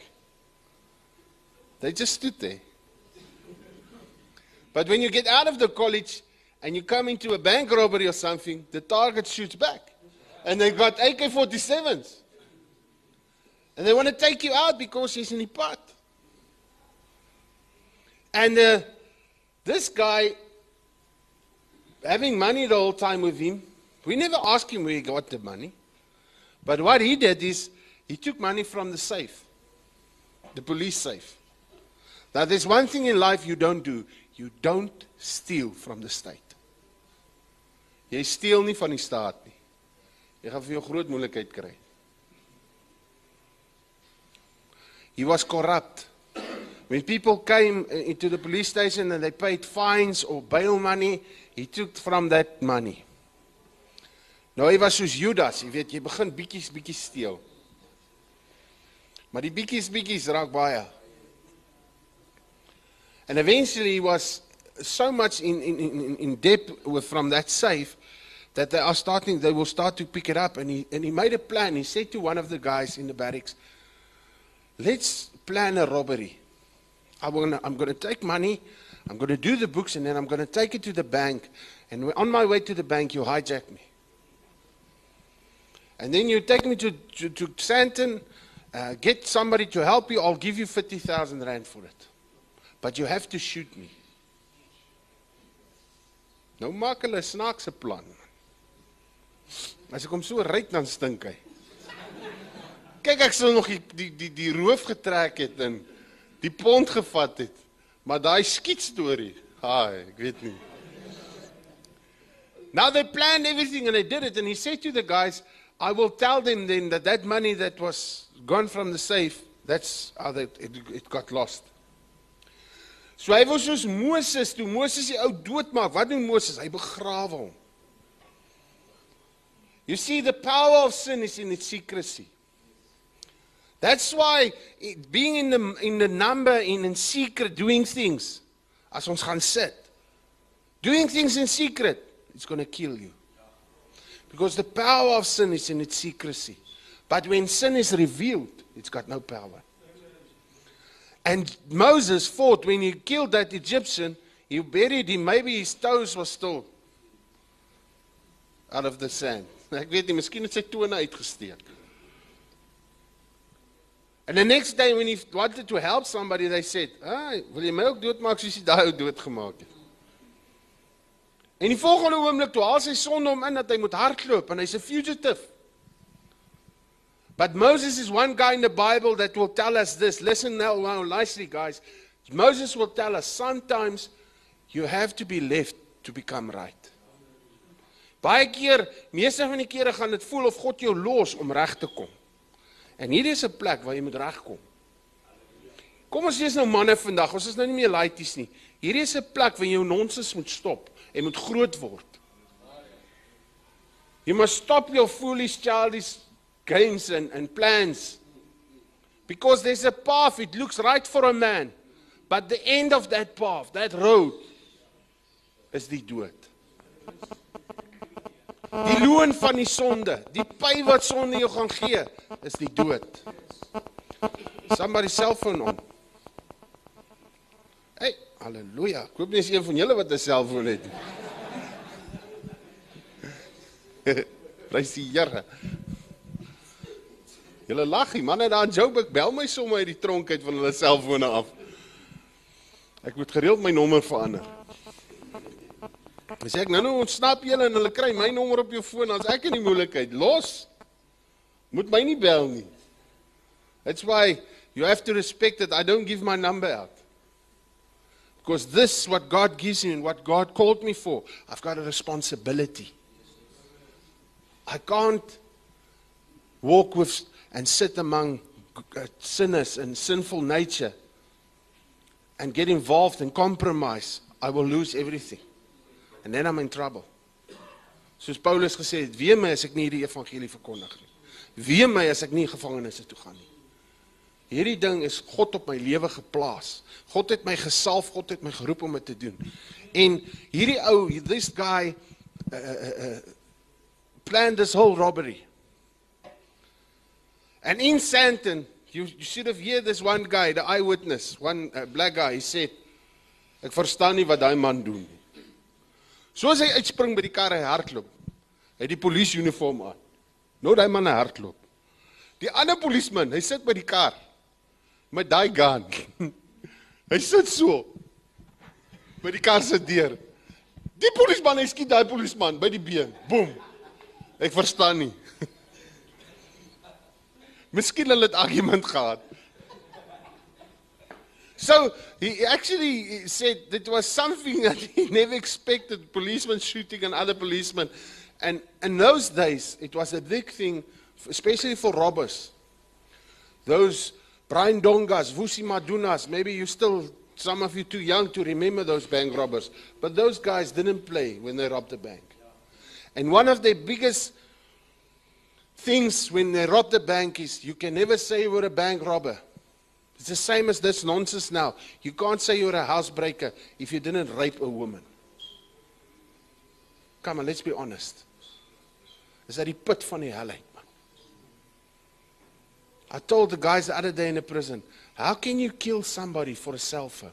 They just stood there. But when you get out of the college and you come into a bank robbery or something, the target shoots back. And they got AK 47s. And they want to take you out because he's in the pot. And uh, this guy, having money the whole time with him, we never asked him where he got the money. But what he did is he took money from the safe, the police safe. Now, there's one thing in life you don't do you don't steal from the state. Jy steel nie van die staat nie. Jy gaan vir jou groot moeilikheid kry. He was corrupt. When people came uh, into the police station and they paid fines or bail money, he took from that money. Nou hy was soos Judas, jy weet, jy begin bietjies bietjies steel. Maar die bietjies bietjies raak baie. And eventually he was so much in in in debt with from that safe that they are starting they will start to pick it up and he and he made a plan. He said to one of the guys in the barracks, "Let's plan a robbery. I'm going to take money, I'm going to do the books and then I'm going to take it to the bank and on my way to the bank you hijack me. And then you take me to to, to Sandton, uh, get somebody to help you. I'll give you 50,000 rand for it. But you have to shoot me. Nou maak hulle snaakse plan. As ek hom so ryk dan stink hy. Kyk ek sou nog die die die, die roof getrek het en die pond gevat het. Maar daai skiet storie, haai, ek weet nie. Now they planned everything and they did it and he said to the guys, I will tell them then that that money that was gone from the safe, that's how that it, it got lost. So hy was soos Moses, toe Moses die ou doodmaak. Wat doen Moses? Hy begrawe hom. You see the power of sin is in its secrecy. That's why it, being in the in the number in in secret doing things as ons gaan sit. Doing things in secret, it's going to kill you. Because the power of sin is in its secrecy. But when sin is revealed, it's got no power. And Moses fought when he killed that Egyptian, he buried him. Maybe his toes were still out of the sand. [LAUGHS] Ek weet nie, miskien het sy tone uitgesteek. And the next day when he wanted to help somebody, they said, "Ah, wil jy my ook doodmaak soos jy daai ou doodgemaak het?" En die volgende oomblik toe haal sy sonde hom in dat hy moet hardloop en hy's 'n fugitive. But Moses is one guy in the Bible that will tell us this. Listen now, now nicely, guys. Moses will tell us sometimes you have to be left to become right. Baie keer, meeste van die kere gaan dit voel of God jou los om reg te kom. En hierdie is 'n plek waar jy moet regkom. Kom ons wees nou manne vandag. Ons is nou nie meer laities nie. Hierdie is 'n plek waar jy jou nonsens moet stop en moet groot word. You must stop your foolish childish games and, and plans. Because there's a path, it looks right for a man. But the end of that path, that road, is die dood. Die loon van die sonde, die pyn wat sonde jou gaan gee, is die dood. Somebody selfoon on. Hey, haleluja. Ek hoop nie is een van julle wat 'n selfoon het nie. [LAUGHS] Prys die Here. Julle lag, die manne daar in Joburg bel my sommer uit die tronk uit van hulle selfone af. Ek moet gereeld my nommer verander. As ek nou nou ontsnap julle en hulle kry my nommer op jou foon, dan's ek in die moeilikheid. Los. Moet my nie bel nie. That's why you have to respect that I don't give my number out. Because this is what God gives me and what God called me for. I've got a responsibility. I can't walk with and sit among uh, sinners and sinful nature and get involved and compromise. I will lose everything. And then I'm in trouble. Soos Paulus gesê het, "Wee my as ek nie die evangelie verkondig nie. Wee my as ek nie gevangenes toe gaan nie." Hierdie ding is God op my lewe geplaas. God het my gesalf, God het my geroep om dit te doen. En hierdie ou, this guy uh, uh, uh, planned this whole robbery. And in Santon, you, you should have heard this one guy, the eyewitness, one uh, black guy, he said, ek verstaan nie wat daai man doen nie. Soos hy uitspring by die kar hy hardloop, het die polisieuniform aan. Nou daai man hardloop. Die ander polisieman, hy sit by die kar met daai gun. [LAUGHS] hy sit so by die kar se deur. Die polisieman hy skiet daai polisieman by die been. Boem. Ek verstaan nie. Miskien hulle het argument gehad. So he actually said that was something [LAUGHS] that he never expected policemen shooting and other policemen. And in those days, it was a big thing, especially for robbers. Those Brian Dongas, Vusi Madunas, maybe you still, some of you too young to remember those bank robbers. But those guys didn't play when they robbed the bank. And one of their biggest things when they rob the bank is you can never say you were a bank robber. It's the same as this nonsense now. You can't say you're a housebreaker if you didn't rape a woman. Come on, let's be honest. Is that put van die hel man? I told the guys the other day in the prison, how can you kill somebody for a cell phone?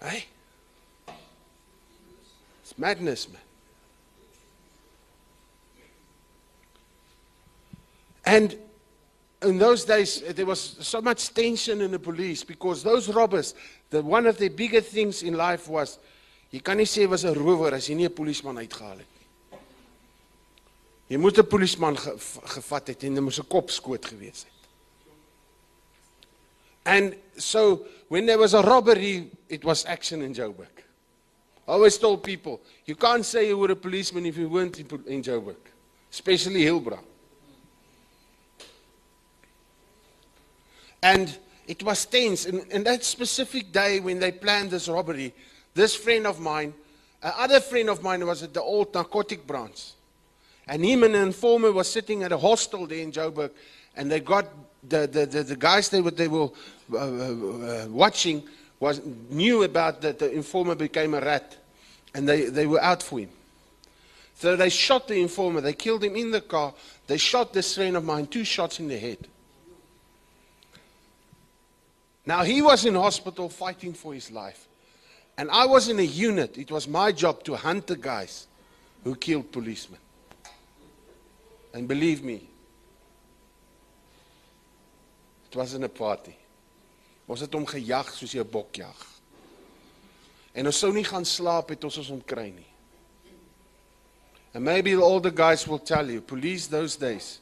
Hey? It's madness, man. And in those days, uh, there was so much tension in the police because those robbers, the, one of the bigger things in life was, jy kan nie sê 'n rower as jy nie 'n polisieman uitgehaal het nie. Jy moet 'n polisieman ge, gevat het en hy moes 'n kop skoot gewees het. And so when there was a robbery, it was action in Joburg. I always told people, you can't say you were a policeman if you weren't in, in Joburg, especially Hillbrow. And it was tense. And, and that specific day when they planned this robbery, this friend of mine, another friend of mine was at the old narcotic branch. And him and an informer was sitting at a hostel there in Joburg, and they got the, the, the, the guys they were, they were uh, uh, watching was, knew about that the informer became a rat, and they, they were out for him. So they shot the informer, they killed him in the car, they shot this friend of mine two shots in the head. Now he was in hospital fighting for his life. And I was in a unit. It was my job to hunt the guys who killed policemen. And believe me, it wasn't a party. Ons het hom gejag soos jy 'n bok jag. En ons sou nie gaan slaap het ons ons hom kry nie. And maybe all the guys will tell you, police those days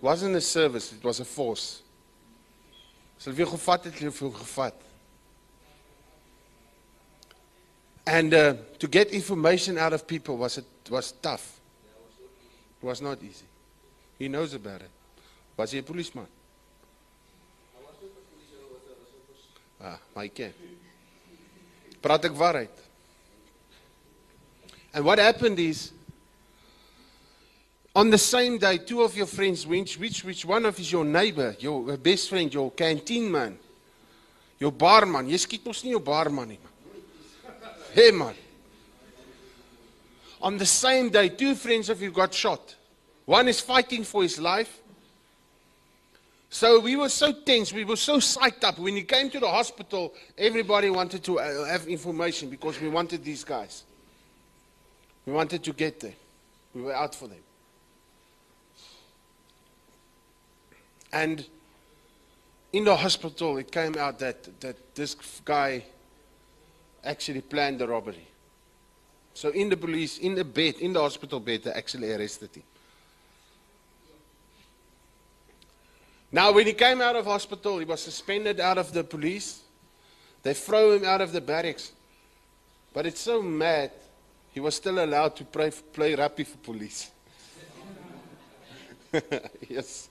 wasn't a service, it was a force. Hulle weer gevat het, het vir gevat. And uh, to get information out of people was it was tough. It was not easy. He knows about it. Was hy 'n polisieman? Ah, my ken. Praat ek waarheid? And what happened is on the same day, two of your friends, which, which, which one of is your neighbor, your best friend, your canteen man, your barman. Skiet mos nie jou barman nie. Hey man. On the same day, two friends of you got shot. One is fighting for his life. So we were so tense, we were so psyched up. When he came to the hospital, everybody wanted to uh, have information because we wanted these guys. We wanted to get them. We were out for them. And in the hospital, it came out that, that this guy actually planned the robbery. So in the police, in the bed, in the hospital bed, they actually arrested him. Now, when he came out of hospital, he was suspended out of the police. They throw him out of the barracks. But it's so mad, he was still allowed to play, play rugby for police. [LAUGHS] yes.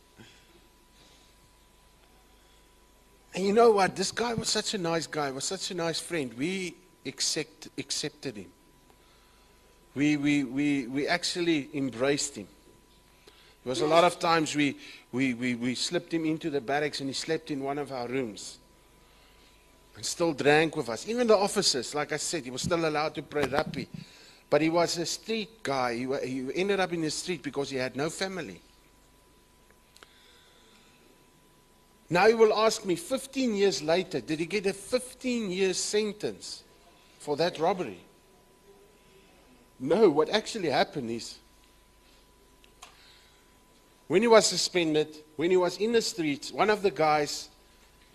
And you know what? This guy was such a nice guy, was such a nice friend. We accept, accepted him. We, we, we, we actually embraced him. There was a lot of times we, we, we, we slipped him into the barracks and he slept in one of our rooms. And still drank with us. Even the officers, like I said, he was still allowed to pray rugby. But he was a street guy. He, he ended up in the street because he had no family. Now you will ask me, 15 years later, did he get a 15 year sentence for that robbery? No, what actually happened is when he was suspended, when he was in the streets, one of the guys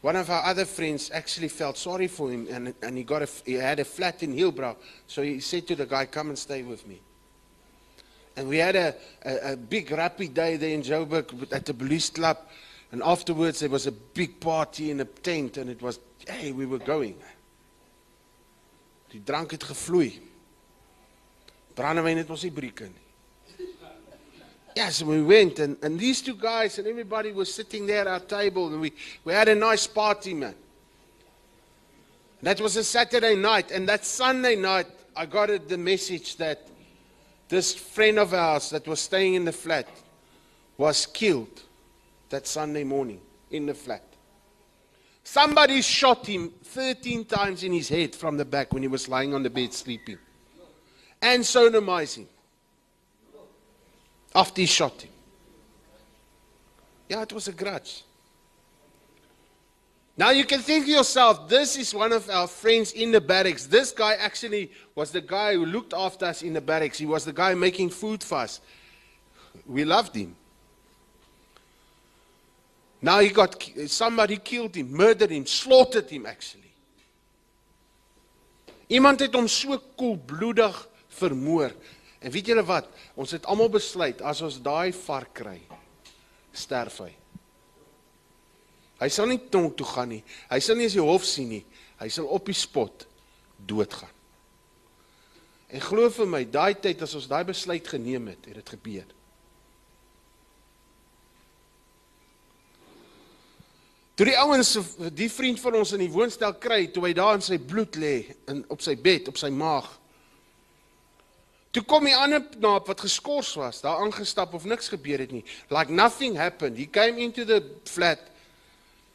One of our other friends actually felt sorry for him and, and he, got a, he had a flat in Hillbrow. So he said to the guy, Come and stay with me. And we had a, a, a big rappy day there in Joburg at the police club. And afterwards, there was a big party in a tent, and it was, hey, we were going. Die drank het gevloei. Brandewyn het ons nie breek in. Yes, we went, and, and these two guys and everybody was sitting there at our table, and we, we had a nice party, man. That was a Saturday night, and that Sunday night, I got the message that this friend of ours that was staying in the flat was killed that Sunday morning in the flat. Somebody shot him 13 times in his head from the back when he was lying on the bed sleeping. And sodomized him. After he shot him. Yeah, it was a grudge. Now you can think to yourself, this is one of our friends in the barracks. This guy actually was the guy who looked after us in the barracks. He was the guy making food for us. We loved him. Now he got somebody killed him, murdered him, slaughtered him actually. Iemand het hom so koelbloedig vermoor. En weet julle wat? Ons het almal besluit as ons daai vark kry, sterf hy. Hy sal nie tronk toe gaan nie. Hy sal nie eens die hof sien nie. Hy sal op die spot doodgaan. En glo vir my, daai tyd as ons daai besluit geneem het, het dit gebeur. Toe die ouens die vriend van ons in die woonstel kry, toe hy daar in sy bloed lê in op sy bed, op sy maag. Toe kom die ander knaap wat geskort was, daar aangestap of niks gebeur het nie. Like nothing happened. He came into the flat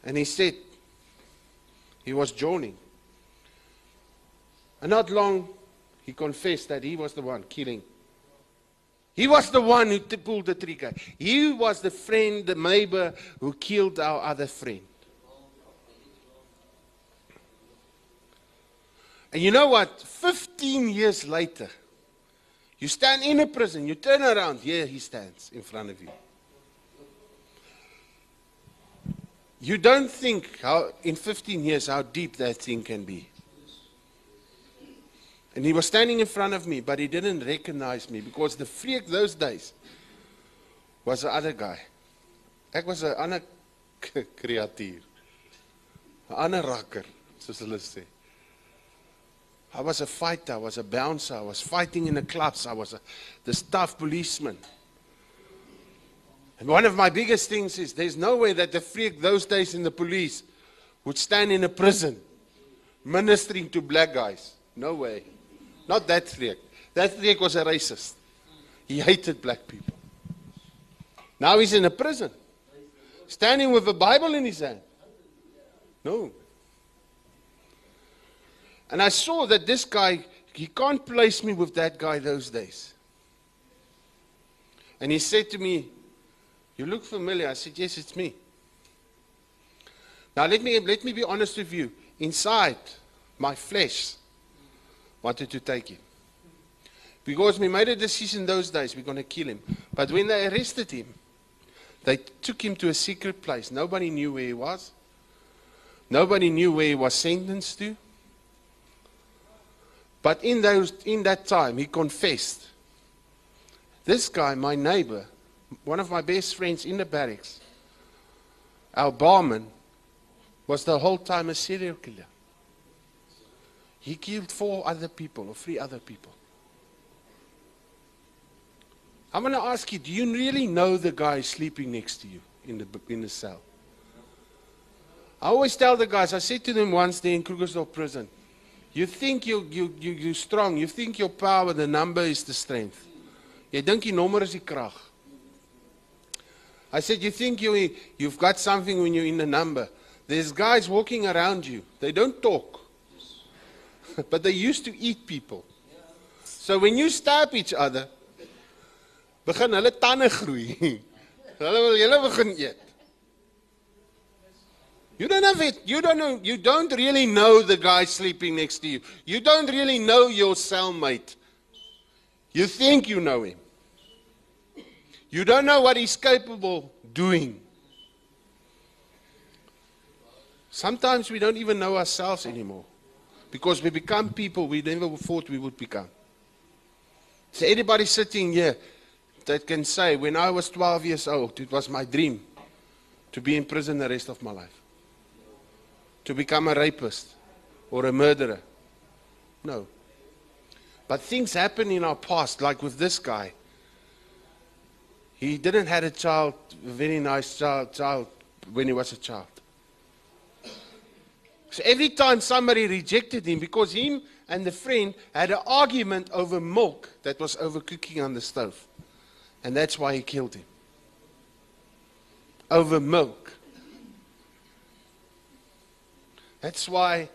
and he said he was joining. And not long he confessed that he was the one killing. He was the one who pulled the trigger. He was the friend, the neighbor who killed our other friend. And you know what? 15 years later, you stand in a prison, you turn around, here he stands in front of you. You don't think how in 15 years how deep that thing can be. And he was standing in front of me, but he didn't recognize me because the freak those days was the other guy. Ek was 'n ander k- kreatuur. 'n Ander rakker, soos. I was a fighter, I was a bouncer, I was fighting in the clubs, I was a, this tough policeman. And one of my biggest things is there's no way that the freak those days in the police would stand in a prison ministering to black guys. No way. Not that freak. That freak was a racist. He hated black people. Now he's in a prison, standing with a Bible in his hand. No. And I saw that this guy, he can't place me with that guy those days. And he said to me, You look familiar. I said, Yes, it's me. Now let me let me be honest with you. Inside, my flesh wanted to take him. Because we made a decision those days, we're going to kill him. But when they arrested him, they took him to a secret place. Nobody knew where he was. Nobody knew where he was sentenced to. But in, those, in that time, he confessed. This guy, my neighbor, one of my best friends in the barracks, our barman, was the whole time a serial killer. He killed four other people or three other people. I'm going to ask you do you really know the guy sleeping next to you in the, in the cell? I always tell the guys, I said to them once there in Krugersdorp prison, you think you, you, you, you're strong, you think your power, the number is the strength. Jy dink die nommer is die krag. I said, you think you, you've got something when you're in the number. There's guys walking around you. They don't talk. [LAUGHS] but they used to eat people. So when you stab each other, begin hulle tande groei. [LAUGHS] hulle wil julle begin eet. You don't have it. You don't know. You don't really know the guy sleeping next to you. You don't really know your cellmate. You think you know him. You don't know what he's capable doing. Sometimes we don't even know ourselves anymore because we become people we never thought we would become. So, anybody sitting here that can say, when I was 12 years old, it was my dream to be in prison the rest of my life, to become a rapist or a murderer. No. But things happen in our past, like with this guy. He didn't have a child, a very nice child, child when he was a child. So every time somebody rejected him, because him and the friend had an argument over milk that was overcooking on the stove. And that's why he killed him. Over milk. That's why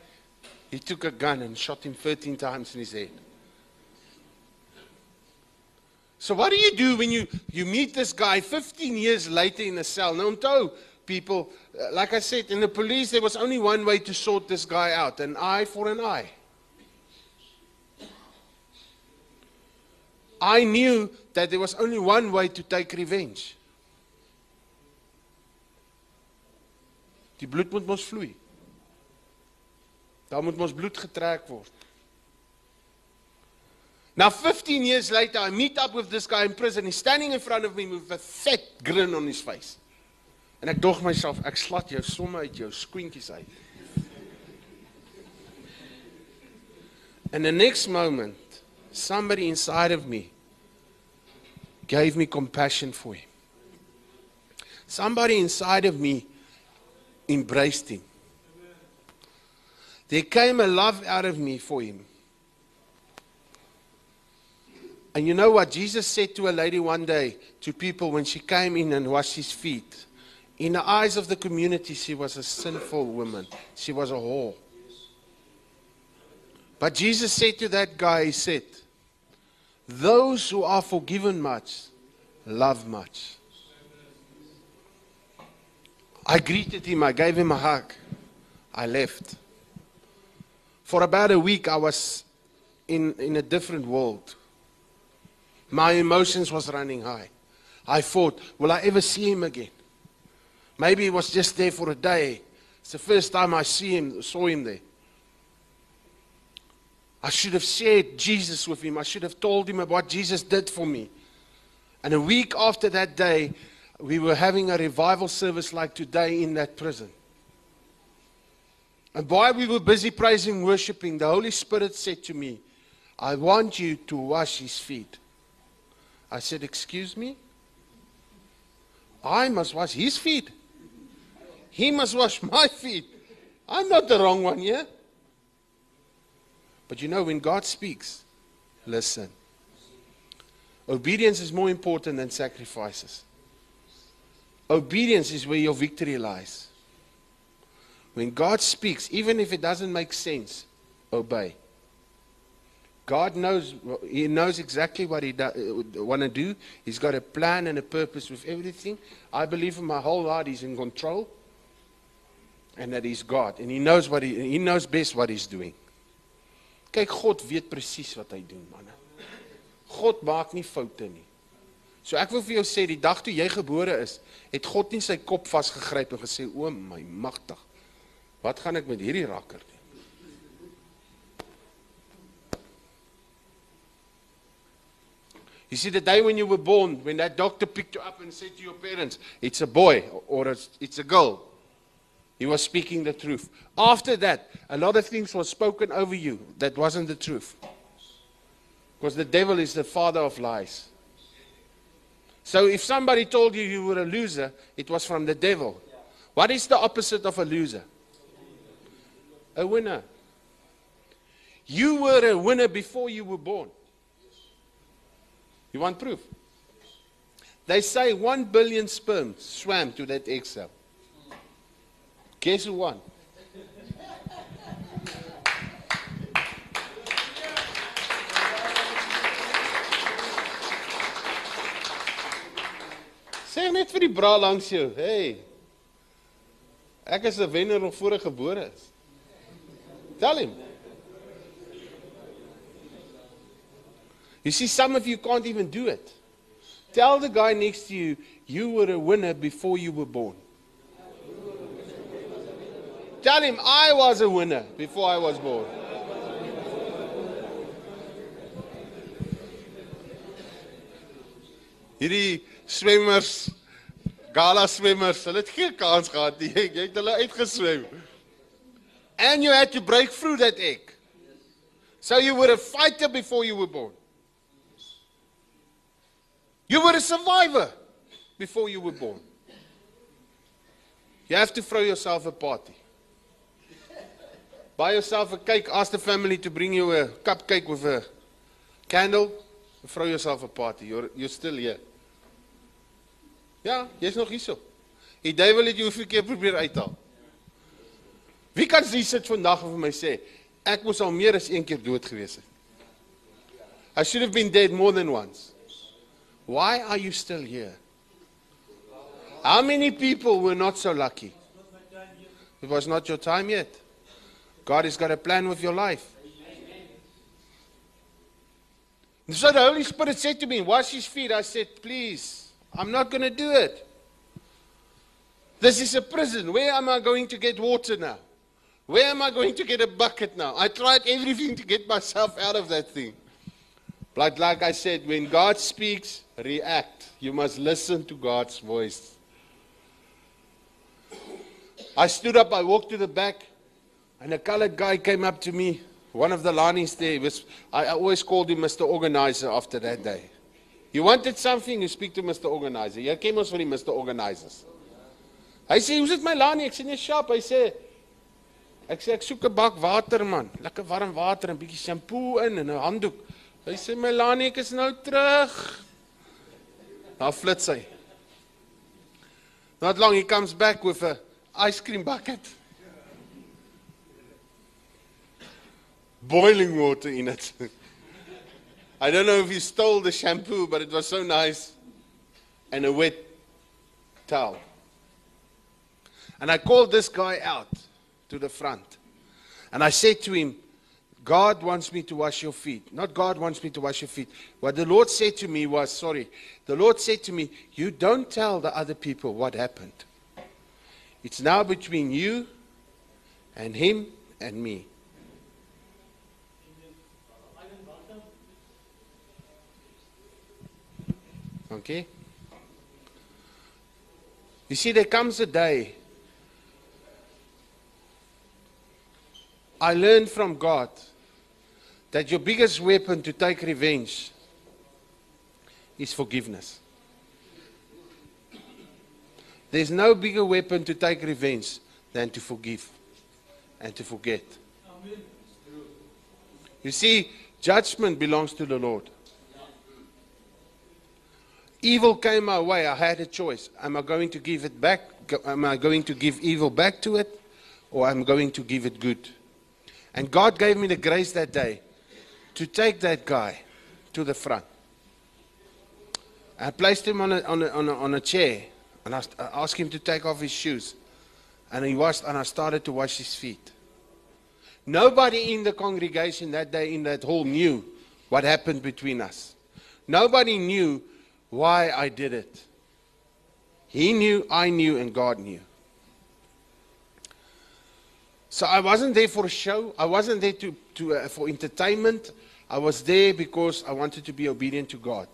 he took a gun and shot him 13 times in his head. So what do you do when you, you meet this guy 15 years later in a cell? Now, onthou, people, uh, like I said, in the police, there was only one way to sort this guy out, an eye for an eye. I knew that there was only one way to take revenge. Die bloed moet mos vloei. Daar moet mos bloed getrek word. Now 15 years later I meet up with this guy in prison. He's standing in front of me with a fat grin on his face. En ek dog myself, ek slat jou somme uit jou skoentjies uit. And the next moment, somebody inside of me gave me compassion for him. Somebody inside of me embraced him. There came a love out of me for him. And you know what? Jesus said to a lady one day, to people when she came in and washed his feet. In the eyes of the community, she was a sinful woman. She was a whore. But Jesus said to that guy, He said, Those who are forgiven much love much. I greeted him, I gave him a hug, I left. For about a week, I was in, in a different world. My emotions was running high. I thought, will I ever see him again? Maybe he was just there for a day. It's the first time I see him, saw him there. I should have shared Jesus with him. I should have told him about what Jesus did for me. And a week after that day, we were having a revival service like today in that prison. And while we were busy praising, worshiping, the Holy Spirit said to me, I want you to wash his feet. I said, Excuse me? I must wash his feet. He must wash [LAUGHS] my feet. I'm not the wrong one here. But you know, when God speaks, listen. Obedience is more important than sacrifices. Obedience is where your victory lies. When God speaks, even if it doesn't make sense, obey. God knows he knows exactly what he want to do. He's got a plan and a purpose with everything. I believe in my whole heart he's in control and that he's God and he knows what he he knows best what he's doing. Kyk, God weet presies wat hy doen, manne. God maak nie foute nie. So ek wil vir jou sê die dag toe jy gebore is, het God nie sy kop vasgegryp en gesê o my magtig. Wat gaan ek met hierdie rakker doen? You see, the day when you were born, when that doctor picked you up and said to your parents, it's a boy or it's, it's a girl, he was speaking the truth. After that, a lot of things were spoken over you that wasn't the truth. Because the devil is the father of lies. So if somebody told you you were a loser, it was from the devil. What is the opposite of a loser? A winner. You were a winner before you were born. You want proof? They say one billion sperm swam to that egg cell. Guess who won? Sê net vir die bra langs jou, hey. Ek is 'n wenner nog voor ek gebore is. Tell him. You see, some of you can't even do it. Tell the guy next to you, you were a winner before you were born. Tell him I was a winner before I was born. Hierdie swemmers, gala swemmers, hulle het geen kans gehad nie. [LAUGHS] Jy het hulle uitgeswem. And you had to break through that egg. So you were a fighter before you were born. You were a survivor before you were born. You have to throw yourself a party. Buy yourself a cake, ask the family to bring you a cupcake with a candle, throw yourself a party. You're you're still here. Ja, jy's nog hierso. Die duiwel het jou hoeveel keer probeer uithaal. Wie kan hier sit vandag en vir my sê ek moes al meer as een keer dood gewees het? I should have been dead more than once. Why are you still here? How many people were not so lucky? It was not your time yet. God has got a plan with your life. So the Holy Spirit said to me, Wash his feet. I said, Please, I'm not going to do it. This is a prison. Where am I going to get water now? Where am I going to get a bucket now? I tried everything to get myself out of that thing. But like I said, when God speaks, react. You must listen to God's voice. I stood up, I walked to the back, and a colored guy came up to me. One of the Lanis there was I I always called him Mr. Organizer after that day. You wanted something, you speak to Mr. Organizer. Jy ken ons van die Mr. Organizers. Hy sê, "Hoe's dit my Lani?" Ek sê, "Nee, sharp." Hy sê, "Ek sê ek soek 'n bak water man, lekker warm water en 'n bietjie shampoo in en 'n handdoek." Hy sê, "My Lani, ek is nou terug." Daar flits. Not long he comes back with a ice cream bucket. Boiling water in it. [LAUGHS] I don't know if he stole the shampoo, but it was so nice. And a wet towel. And I called this guy out to the front. And I said to him, God wants me to wash your feet. Not God wants me to wash your feet. What the Lord said to me was, sorry, the Lord said to me, You don't tell the other people what happened. It's now between you and him and me. Okay? You see, there comes a day I learned from God that your biggest weapon to take revenge is forgiveness. There's no bigger weapon to take revenge than to forgive and to forget. You see, judgment belongs to the Lord. Evil came my way. I had a choice. Am I going to give it back? Am I going to give evil back to it? Or am I going to give it good? And God gave me the grace that day to take that guy to the front. I placed him on a, on a, on a, on a chair and I, I asked him to take off his shoes. And he washed, and I started to wash his feet. Nobody in the congregation that day in that hall knew what happened between us. Nobody knew why I did it. He knew, I knew, and God knew. So I wasn't there for a show. I wasn't there to, to, uh, for entertainment. I was there because I wanted to be obedient to God.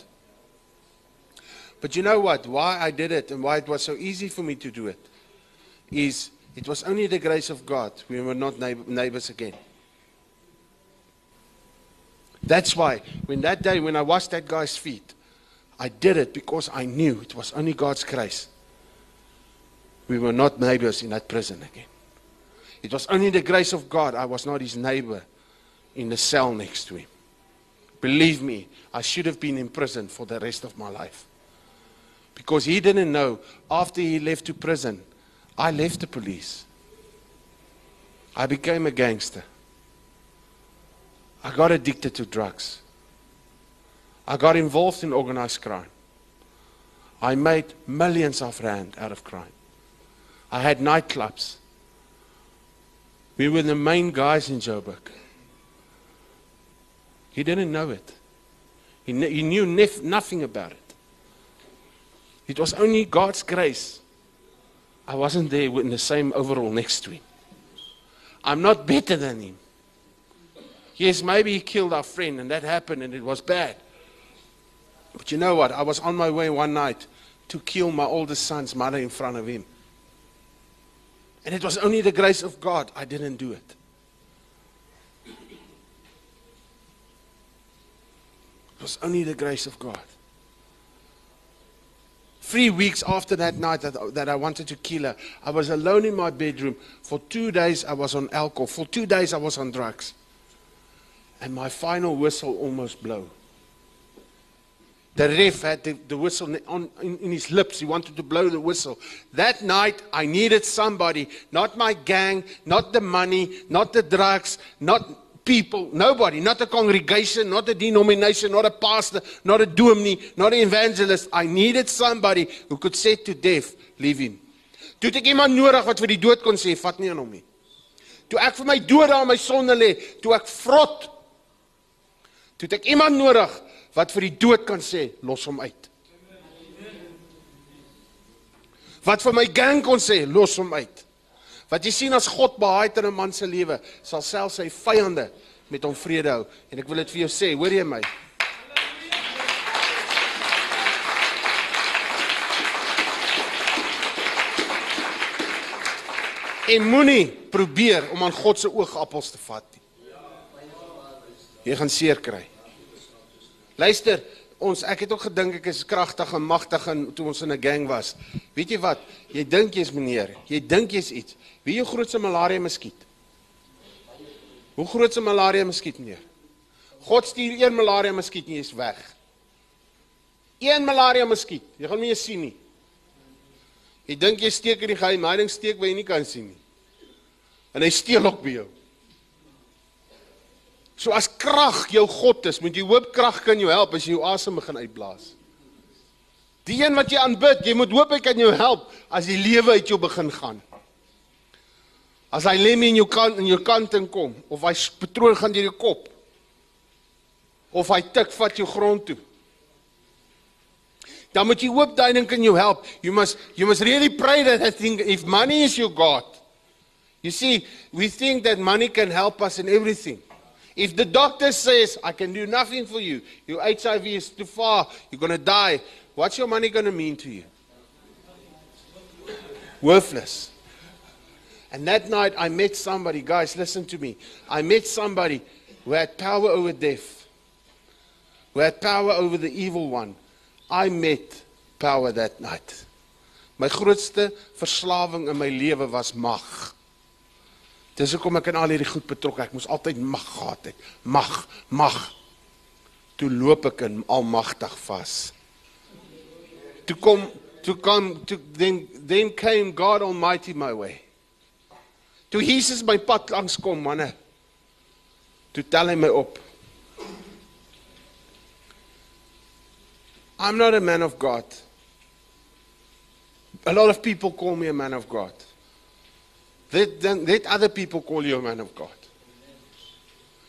But you know what? Why I did it and why it was so easy for me to do it is it was only the grace of God. We were not neighbors again. That's why when that day when I washed that guy's feet, I did it because I knew it was only God's grace. We were not neighbors in that prison again. It was only the grace of God I was not his neighbor in the cell next to him. Believe me, I should have been in prison for the rest of my life. Because he didn't know after he left to prison, I left the police. I became a gangster. I got addicted to drugs. I got involved in organized crime. I made millions of rand out of crime. I had nightclubs. We were the main guys in Joburg. He didn't know it. He, kn- he knew nef- nothing about it. It was only God's grace. I wasn't there in the same overall next to him. I'm not better than him. Yes, maybe he killed our friend and that happened and it was bad. But you know what? I was on my way one night to kill my oldest son's mother in front of him. And it was only the grace of God I didn't do it. It was only the grace of God. Three weeks after that night that, that I wanted to kill her, I was alone in my bedroom. For two days, I was on alcohol. For two days, I was on drugs. And my final whistle almost blew. The ref had the, the whistle on, in, in his lips. He wanted to blow the whistle. That night, I needed somebody, not my gang, not the money, not the drugs, not people, nobody, not a congregation, not a denomination, not a pastor, not a dominee, not an evangelist. I needed somebody who could say to death, leave him. Toe het ek iemand nodig wat vir die dood kon sê, vat nie aan hom nie. Toe ek vir my dood daar my sonde lê, toe ek vrot. Toe het ek iemand nodig wat vir die dood kan sê, los hom uit. Wat vir my gang kon sê, los hom uit. Wat jy sien as God behaai in 'n man se lewe, sal self sy vyande met hom vrede hou. En ek wil dit vir jou sê, hoor jy my? En moenie probeer om aan God se oogappels te vat nie. Jy gaan seer kry. Luister, ons ek het ook gedink ek is kragtig en magtig en toe ons in 'n gang was. Weet jy wat? Jy dink jy's meneer, jy dink jy's iets. Wie jou grootste malaria muskiet? Hoe groot 'n malaria muskiet meneer? God stuur een malaria muskiet en jy's weg. Een malaria muskiet. Jy gaan nie eens sien nie. Jy dink jy steek in die geheim, hy ding steek waar jy nie kan sien nie. En hy steel ook by jou. So as krag jou God is, moet jy hoop krag kan jou help as jy jou asem begin uitblaas. Die een wat jy aanbid, jy moet hoop hy kan jou help as die lewe uit jou begin gaan. As hy lem in jou kant in jou kant in kom of hy patroon gaan deur jou kop of hy tik vat jou grond toe. Dan moet jy hoop daai ding kan jou help. You must you must really pray that I think if money is your god. You see, we think that money can help us in everything. If the doctor says, I can do nothing for you, your HIV is too far, you're going to die, what's your money going to mean to you? Worthless. And that night I met somebody, guys, listen to me. I met somebody who had power over death, who had power over the evil one. I met power that night. My grootste verslawing in my lewe was mag. Dis hoekom ek in al hierdie goed betrokke. Ek moes altyd mag gehad het. Mag, mag. Toe loop ek in almagtig vas. Toe kom toe kom toe then then came God Almighty my way. Toe Jesus my pad langs kom, manne. Toe tel hy my op. I'm not a man of God. A lot of people call me a man of God. Let, then, let other people call you a man of God.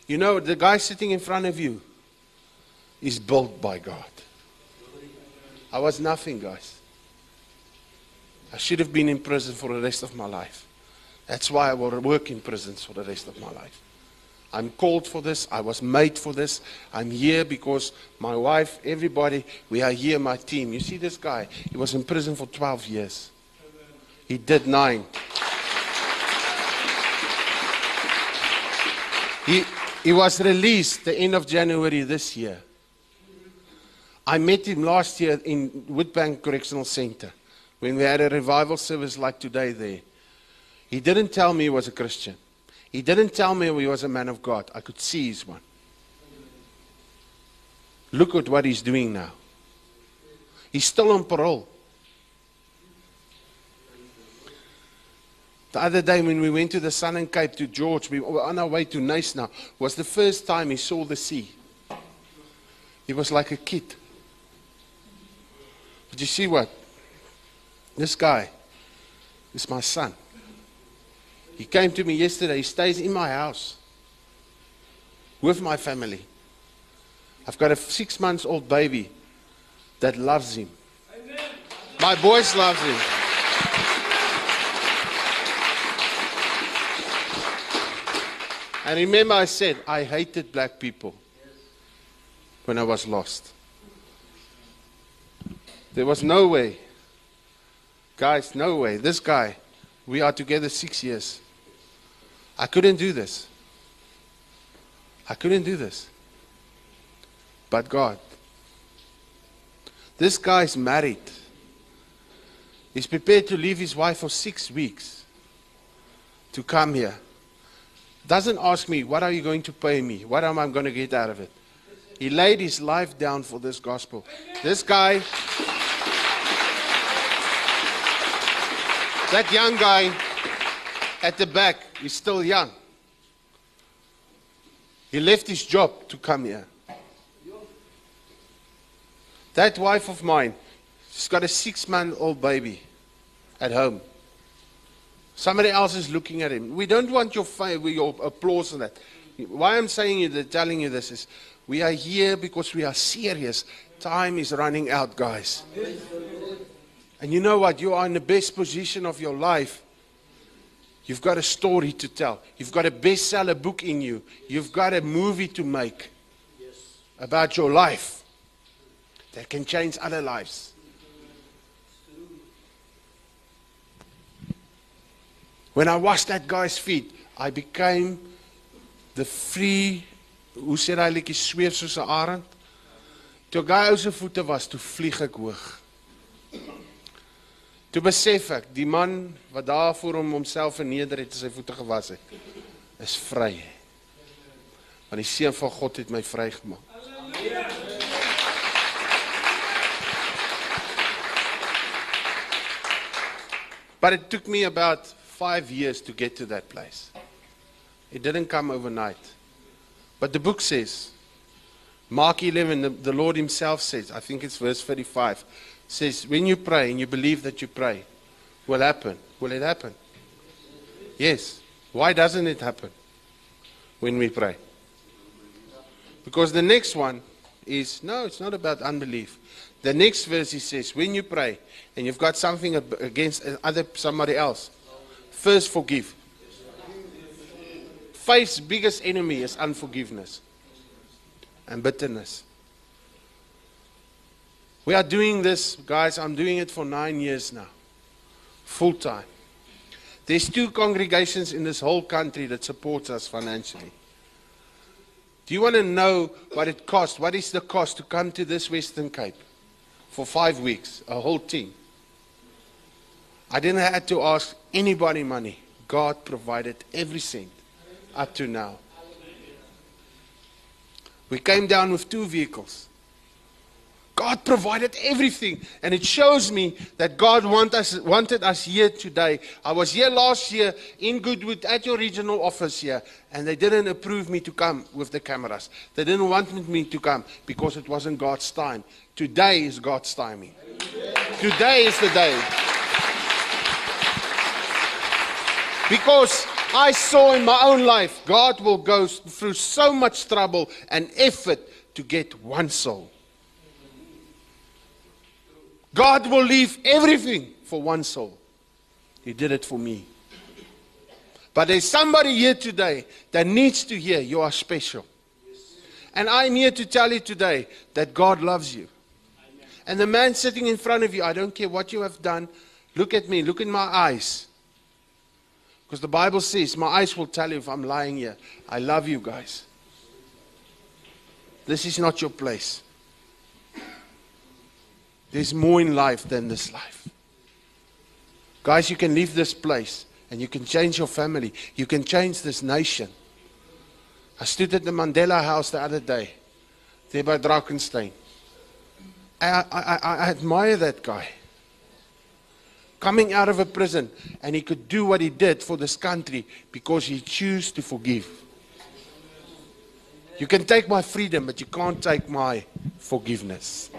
You know, the guy sitting in front of you is built by God. I was nothing, guys. I should have been in prison for the rest of my life. That's why I will work in prisons for the rest of my life. I'm called for this. I was made for this. I'm here because my wife, everybody, we are here, my team. You see this guy? He was in prison for 12 years. He did nine. He, he was released the end of January this year. I met him last year in Woodbank Correctional Center when we had a revival service like today there. He didn't tell me he was a Christian. He didn't tell me he was a man of God. I could see he's one. Look at what he's doing now. He's still on parole. The other day when we went to the Southern Cape to George, we were on our way to Nice now, was the first time he saw the sea. He was like a kid. But you see what? This guy is my son. He came to me yesterday. He stays in my house with my family. I've got a six months old baby that loves him. My boys loves him. And remember, I said I hated black people when I was lost. There was no way. Guys, no way. This guy, we are together six years. I couldn't do this. I couldn't do this. But God. This guy is married. He's prepared to leave his wife for six weeks to come here. Doesn't ask me, what are you going to pay me? What am I going to get out of it? He laid his life down for this gospel. This guy, that young guy at the back, he's still young. He left his job to come here. That wife of mine, she's got a six month old baby at home. Somebody else is looking at him. We don't want your, fa- your applause and that. Why I'm saying you, telling you this is we are here because we are serious. Time is running out, guys. And you know what? You are in the best position of your life. You've got a story to tell. You've got a bestseller book in you. You've got a movie to make about your life that can change other lives. When I washed that guy's feet, I became the free hoe sê daai liedjie sweef soos 'n arend. Toe daai ou se voete was, toe vlieg ek hoog. Toe besef ek, die man wat daar voor hom homself verneder het en sy voete gewas het, is vry. Want die seun van God het my vrygemaak. But it took me about 5 years to get to that place. It didn't come overnight. But the book says, Mark 11, the, the Lord Himself says, I think it's verse 35, says, When you pray and you believe that you pray, will happen. Will it happen? Yes. Why doesn't it happen when we pray? Because the next one is no, it's not about unbelief. The next verse he says, when you pray and you've got something against uh, other somebody else, first forgive. Faith's biggest enemy is unforgiveness and bitterness. We are doing this, guys. I'm doing it for nine years now, full time. There's two congregations in this whole country that supports us financially. Do you want to know what it costs? What is the cost to come to this Western Cape for five weeks, a whole team? I didn't have to ask anybody money. God provided every cent up to now. We came down with two vehicles. God provided everything, and it shows me that God want us, wanted us here today. I was here last year in Goodwood at your regional office here, and they didn't approve me to come with the cameras. They didn't want me to come because it wasn't God's time. Today is God's timing. Today is the day. Because I saw in my own life, God will go through so much trouble and effort to get one soul. God will leave everything for one soul. He did it for me. But there's somebody here today that needs to hear you are special. And I'm here to tell you today that God loves you. And the man sitting in front of you, I don't care what you have done, look at me, look in my eyes. Because the Bible says, my eyes will tell you if I'm lying here. I love you guys. This is not your place. There's more in life than this life. Guys, you can leave this place and you can change your family. You can change this nation. I stood at the Mandela House the other day, there by Drakenstein. I, I, I, I admire that guy. Coming out of a prison, and he could do what he did for this country because he chose to forgive. You can take my freedom, but you can't take my forgiveness.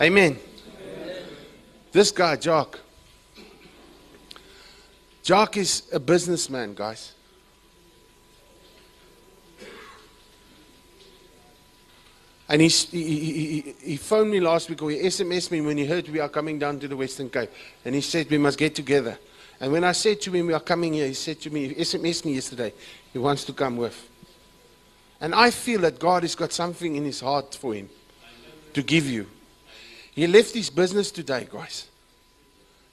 Amen. This guy, Jock. Jock is a businessman, guys. And he, he, he, phoned me last week or he SMS'd me when he heard we are coming down to the Western Cape. And he said, We must get together. And when I said to him, We are coming here, he said to me, he SMS'd me yesterday, he wants to come with. And I feel that God has got something in his heart for him to give you. He left his business today, guys.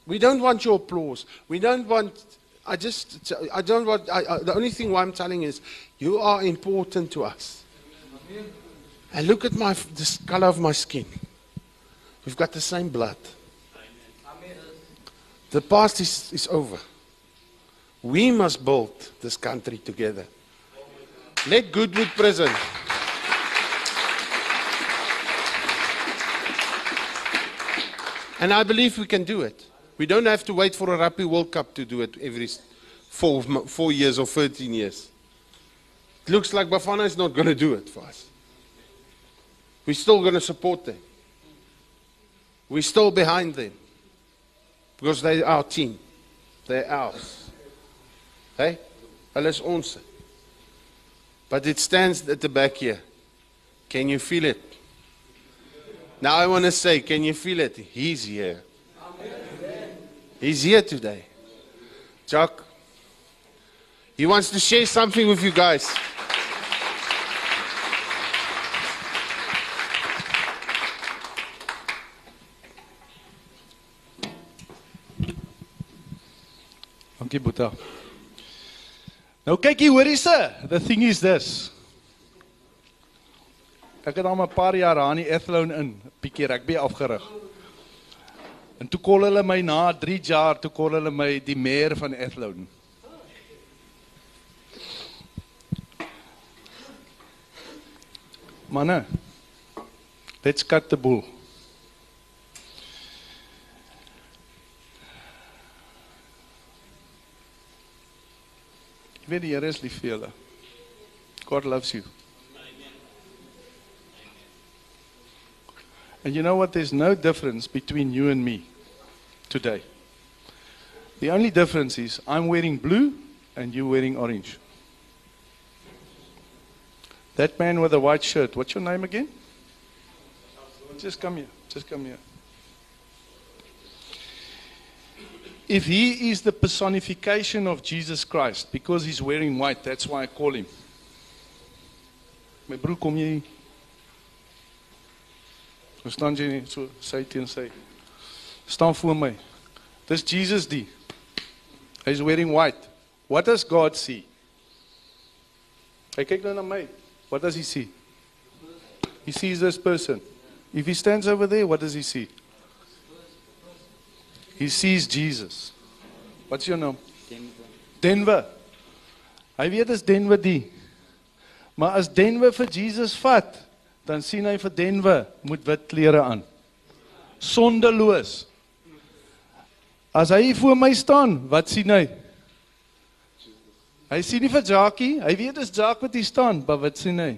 We don't want your applause. We don't want. I just. I don't want. I, I, the only thing why I'm telling is, you are important to us. And look at my the color of my skin. We've got the same blood. The past is, is over. We must build this country together. Let Goodwood Prison. And I believe we can do it. We don't have to wait for a Rugby World Cup to do it every four, four years or 13 years. It looks like Bafana is not going to do it for us. We're still going to support them. We're still behind them. Because they're our team. They're ours. Hey? Hulle is ons. But it stands at the back here. Can you feel it? Now I want to say, can you feel it? He's here. He's here today. Chuck, he wants to share something with you guys. Dankie Boeta. Nou kyk hier, hoor hierse. The thing is this. Ek het al 'n paar jaar aan die Athlone in, 'n bietjie rugby afgerig. En toe kol hulle my na 3 jaar, toe kol hulle my die mayor van Athlone. Manne, let's cut the bull. Jy weet die Here is lief vir julle. God loves you. And you know what? There's no difference between you and me today. The only difference is I'm wearing blue and you wearing orange. That man with the white shirt, what's your name again? Just come here. Just come here. If he is the personification of Jesus Christ, because he's wearing white, that's why I call him. My broer, kom jy? Hoe staan jy nie? so sy teen sy? Staan voor my. Dis Jesus die. He's wearing white. What does God see? Hy kyk nou na my. What does he see? He sees this person. If he stands over there, what does he see? He sees Jesus. What's your name? Denver. Hy weet dis Denver die. Maar as Denver vir Jesus vat, dan sien hy vir Denver moet wit klere aan. Sondeloos. As hy voor my staan, wat sien hy? Hy sien nie vir Jackie, hy weet dis Jacques wat hier staan, maar wat sien hy?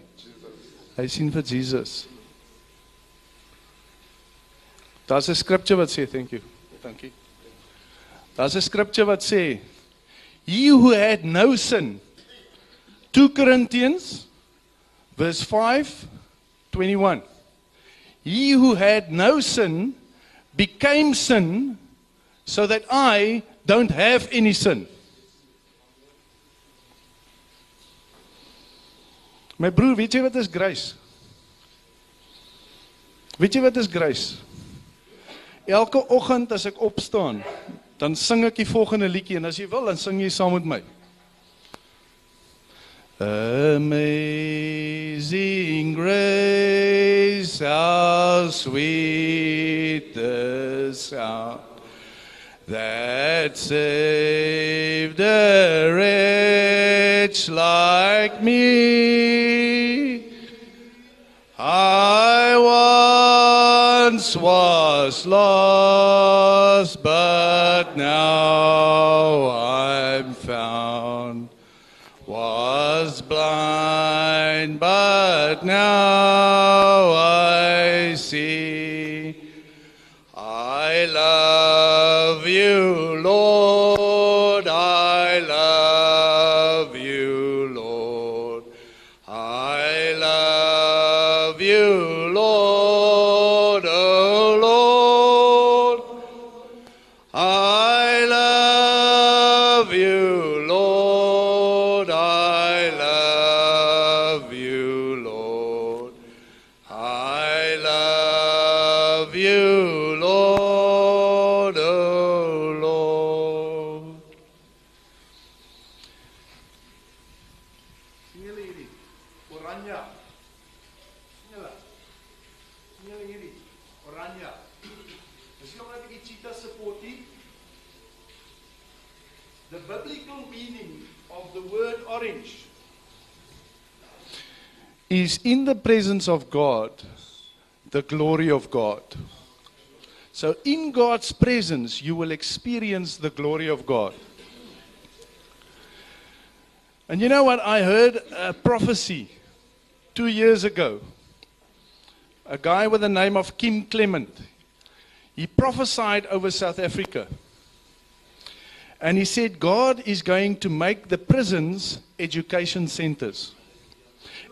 Hy sien vir Jesus. Daar's 'n scripture wat sê, thank you. Dankie. Daar's 'n scripture wat sê, He who had no sin. 2 Corinthians verse 5 21. He who had no sin became sin so that I don't have any sin. My broer, weet jy wat is grace? Weet jy wat is grace? Elke oggend as ek opstaan, dan sing ek die volgende liedjie en as jy wil, dan sing jy saam met my. Amazing grace, how sweet the sound that saved a wretch like me. I once was lost, the presence of God, the glory of God. So, in God's presence, you will experience the glory of God. And you know what? I heard a prophecy two years ago. A guy with the name of Kim Clement. He prophesied over South Africa. And he said, God is going to make the prisons education centers.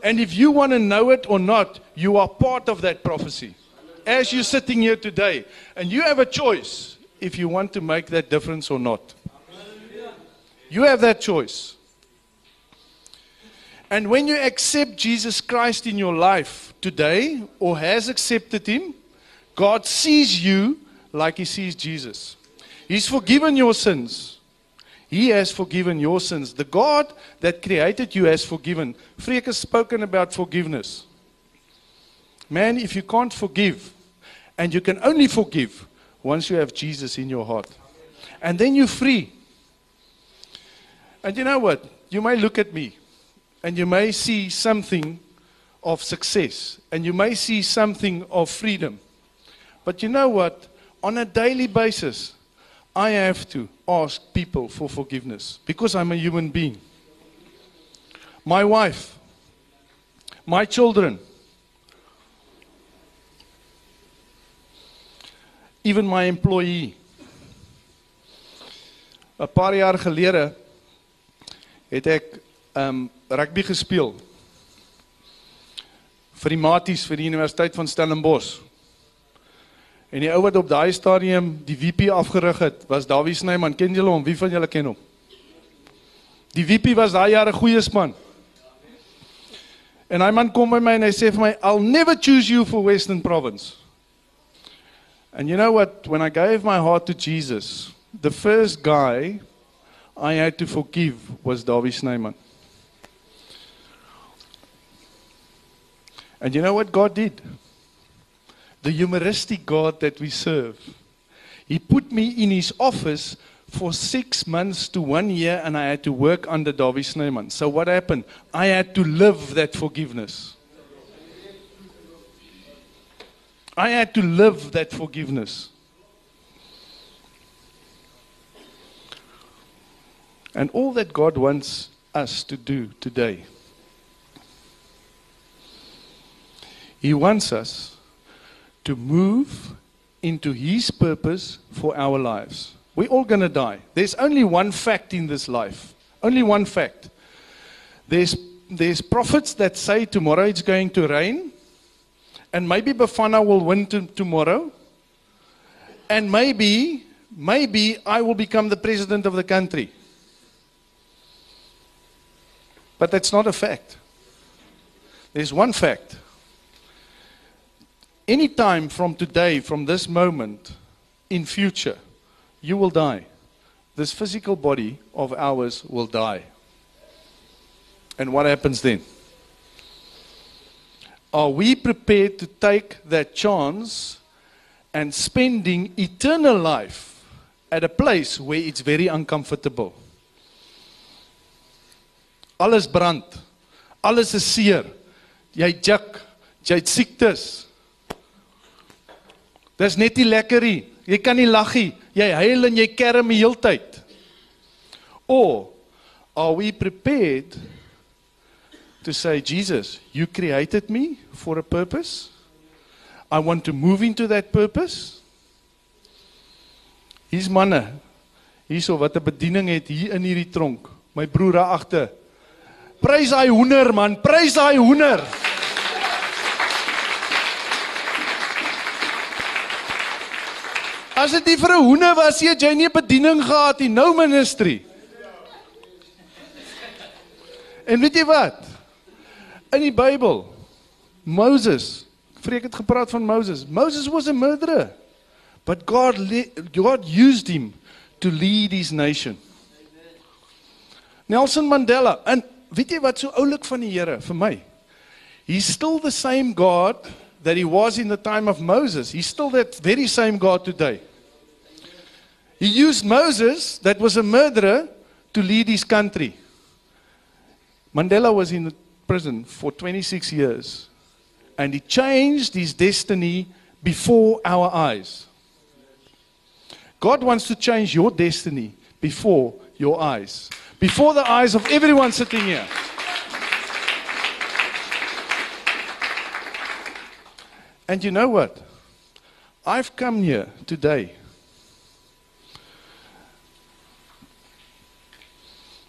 And if you want to know it or not, you are part of that prophecy. As you're sitting here today, and you have a choice if you want to make that difference or not. You have that choice. And when you accept Jesus Christ in your life today, or has accepted Him, God sees you like He sees Jesus. He's forgiven your sins. He has forgiven your sins. The God that created you has forgiven. Freek has spoken about forgiveness. Man, if you can't forgive, and you can only forgive once you have Jesus in your heart, and then you're free. And you know what? You may look at me and you may see something of success and you may see something of freedom. But you know what? On a daily basis, I have to ask people for forgiveness because I'm a human being. My wife, my children, even my employee. 'n Paar jaar gelede het ek um rugby gespeel vir die Maties vir die Universiteit van Stellenbosch. En die ou wat op daai stadium die VP afgerig het, was Dawie Snyman. Ken julle hom? Wie van julle ken hom? Die VP was daai jaar 'n goeie span. En hy man kom by my en hy sê vir my, "I'll never choose you for Western Province." And you know what? When I gave my heart to Jesus, the first guy I had to forgive was Dawie Snyman. And you know what God did? The humoristic God that we serve. He put me in his office for six months to one year, and I had to work under Dawie Snyman. So, what happened? I had to live that forgiveness. I had to live that forgiveness. And all that God wants us to do today, He wants us to move into His purpose for our lives. We're all going to die. There's only one fact in this life. Only one fact. There's, there's prophets that say tomorrow it's going to rain, and maybe Bafana will win to, tomorrow, and maybe, maybe I will become the president of the country. But that's not a fact. There's one fact. Any time from today, from this moment, in future, you will die. This physical body of ours will die. And what happens then? Are we prepared to take that chance and spending eternal life at a place where it's very uncomfortable? Alles brand. Alles is seer. Jy juk, jy siektes. Dis net nie lekker nie. Jy kan nie lag nie. Jy huil en jy kerm die heeltyd. Or are we prepared to say Jesus, you created me for a purpose? I want to move into that purpose. Hier's manne. Hierso wat 'n bediening het hier in hierdie tronk. My broer daar agter. Prys daai hoender man, prys daai hoender. As dit nie vir 'n hoender was, het jy nie 'n bediening gehad nie, nou ministry. En weet jy wat? In die Bybel, Moses, Freek het gepraat van Moses. Moses was a murderer. But God God used him to lead his nation. Nelson Mandela, en weet jy wat so oulik van die Here vir my? He's still the same God that he was in the time of Moses. He's still that very same God today. He used Moses, that was a murderer, to lead his country. Mandela was in prison for 26 years and he changed his destiny before our eyes. God wants to change your destiny before your eyes, before the eyes of everyone sitting here. And you know what? I've come here today.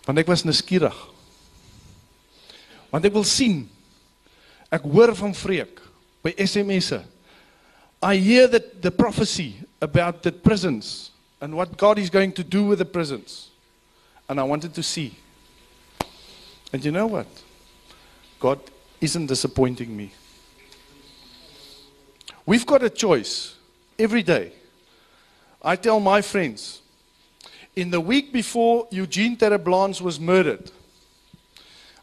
Want ek was nuuskierig. Want ek wil sien. Ek hoor van vreek by SMS'e. I hear that the prophecy about the prisons and what God is going to do with the prisons. And I wanted to see. And you know what? God isn't disappointing me. We've got a choice every day. I tell my friends, in the week before Eugene Terre'Blanche was murdered,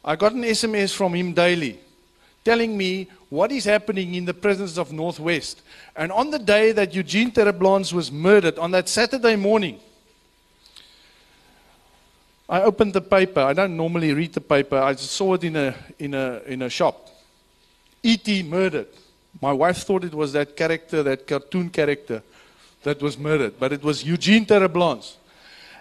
I got an SMS from him daily telling me what is happening in the prisons of Northwest. And on the day that Eugene Terre'Blanche was murdered, on that Saturday morning, I opened the paper. I don't normally read the paper. I saw it in a, in a, in a shop. E.T. murdered. My wife thought it was that character, that cartoon character that was murdered, but it was Eugene Terre'Blanche.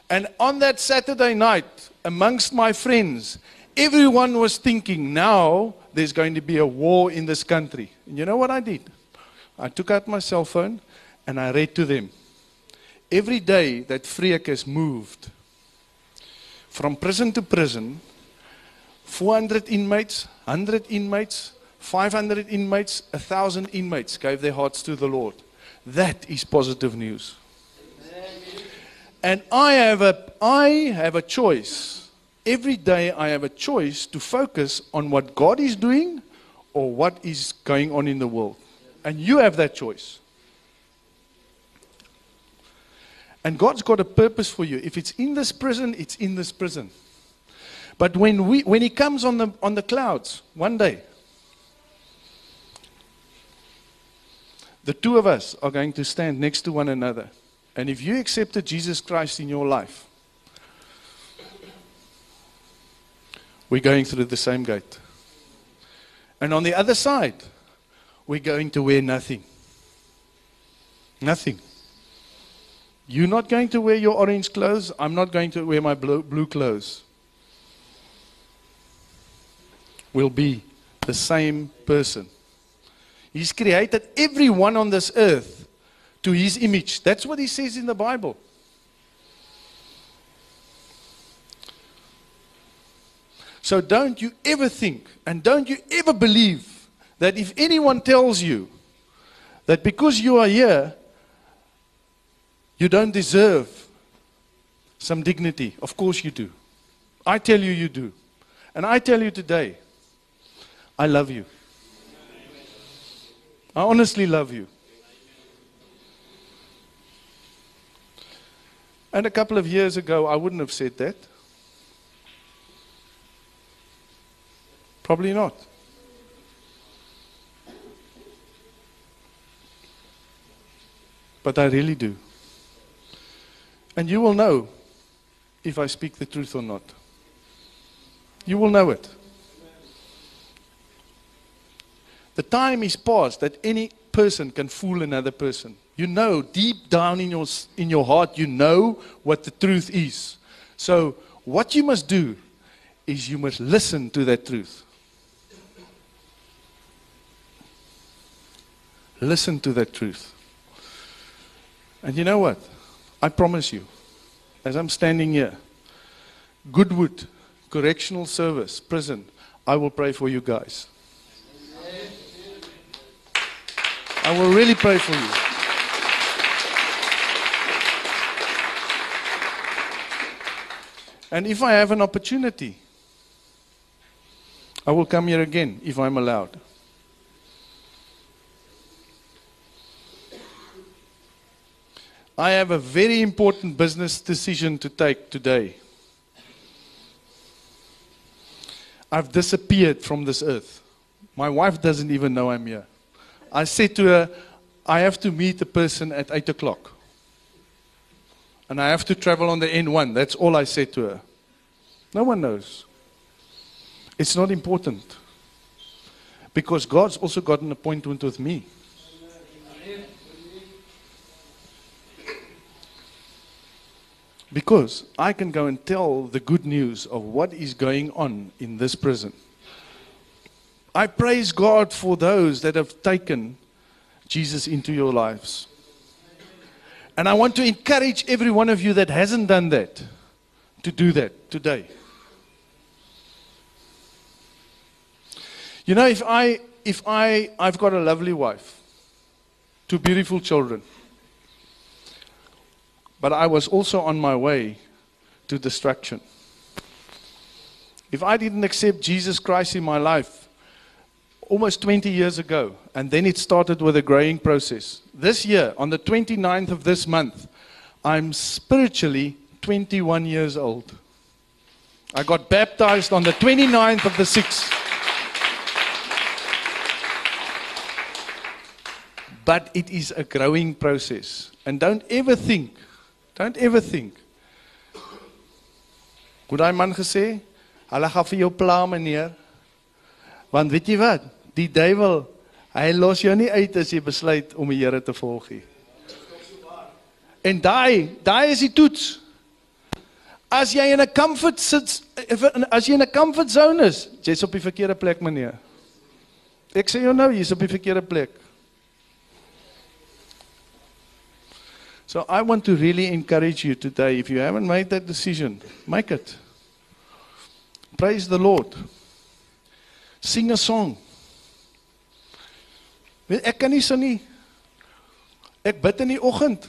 And on that Saturday night, amongst my friends, everyone was thinking now there's going to be a war in this country. And you know what I did? I took out my cell phone and I read to them. Every day that Freek has moved from prison to prison, 400 inmates, 100 inmates, 500 inmates, 1,000 inmates gave their hearts to the Lord. That is positive news. And I have a, I have a choice. Every day I have a choice to focus on what God is doing or what is going on in the world. And you have that choice. And God's got a purpose for you. If it's in this prison, it's in this prison. But when, we, when He comes on the, on the clouds one day, the two of us are going to stand next to one another. And if you accepted Jesus Christ in your life, we're going through the same gate. And on the other side, we're going to wear nothing. Nothing. You're not going to wear your orange clothes. I'm not going to wear my blue, blue clothes. We'll be the same person. He's created everyone on this earth to his image. That's what he says in the Bible. So don't you ever think and don't you ever believe that if anyone tells you that because you are here, you don't deserve some dignity. Of course you do. I tell you, you do. And I tell you today, I love you. I honestly love you. And a couple of years ago, I wouldn't have said that. Probably not. But I really do. And you will know if I speak the truth or not. You will know it. The time is past that any person can fool another person. You know, deep down in your, in your heart, you know what the truth is. So, what you must do is you must listen to that truth. Listen to that truth. And you know what? I promise you, as I'm standing here, Goodwood Correctional Service, prison, I will pray for you guys. I will really pray for you. And if I have an opportunity, I will come here again if I'm allowed. I have a very important business decision to take today. I've disappeared from this earth. My wife doesn't even know I'm here. I said to her, I have to meet a person at 8 o'clock. And I have to travel on the N1. That's all I said to her. No one knows. It's not important. Because God's also got an appointment with me. Because I can go and tell the good news of what is going on in this prison. I praise God for those that have taken Jesus into your lives. And I want to encourage every one of you that hasn't done that to do that today. You know, if I if I I've got a lovely wife, two beautiful children. But I was also on my way to destruction. If I didn't accept Jesus Christ in my life almost 20 years ago, and then it started with a growing process. This year, on the 29th of this month, I'm spiritually 21 years old. I got baptized on the 29th of the 6th. But it is a growing process. And don't ever think, don't ever think. Daai man gesê, hulle gaan vir jou pla meneer. Want weet jy wat? Die duiwel, hy los jou nie uit as jy besluit om die Here te volg nie. En daai, daai is die toets. As jy in 'n comfort sit as jy in 'n comfort zone is, jy's op die verkeerde plek meneer. Ek sê jou nou, jy's op die verkeerde plek. So I want to really encourage you today if you haven't made that decision, make it. Praise the Lord. Sing a song. Weet ek kan nie sing nie. Ek bid in die oggend.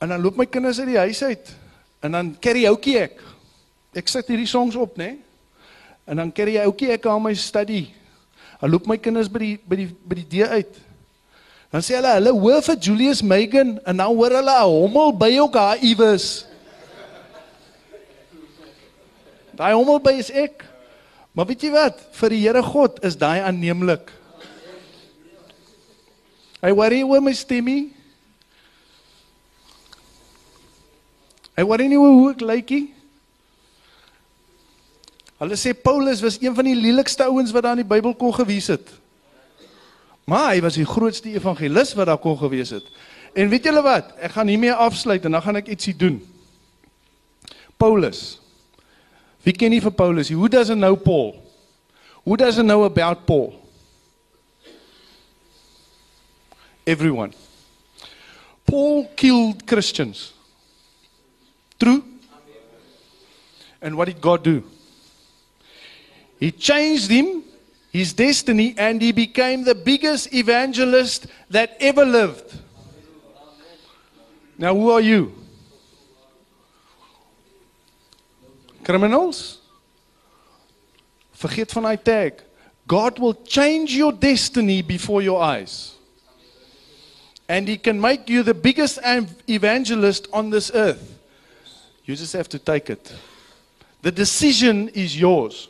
En dan loop my kinders uit die huis uit en dan karaoke ek. Ek sit hierdie songs op, né? En dan karaoke ek aan my study. Dan loop my kinders by die by die by die deur uit. Dan sê hulle, hulle hoor vir Julius Megan en dan hoor hulle 'n hommel by ook haar iewers. Daai hommel by is ek. Maar weet jy wat? Vir die Here God is daai aanneemlik. Hy worry oor my stemmie. Hy worry nie oor hoe ek lykie. Hulle sê Paulus was een van die lelikste ouens wat daar in die Bybel kon gewees het. Maar hy was die grootste evangelis wat daar kon gewees het. En weet julle wat? Ek gaan hiermee afsluit en dan gaan ek ietsie doen. Paulus. Wie ken nie vir Paulus? Who doesn't know Paul? Who doesn't know about Paul? Everyone. Paul killed Christians. True? And what did God do? He changed him, his destiny, and he became the biggest evangelist that ever lived. Now, who are you? Criminals? Vergeet van hy tag. God will change your destiny before your eyes. And he can make you the biggest evangelist on this earth. You just have to take it. The decision is yours.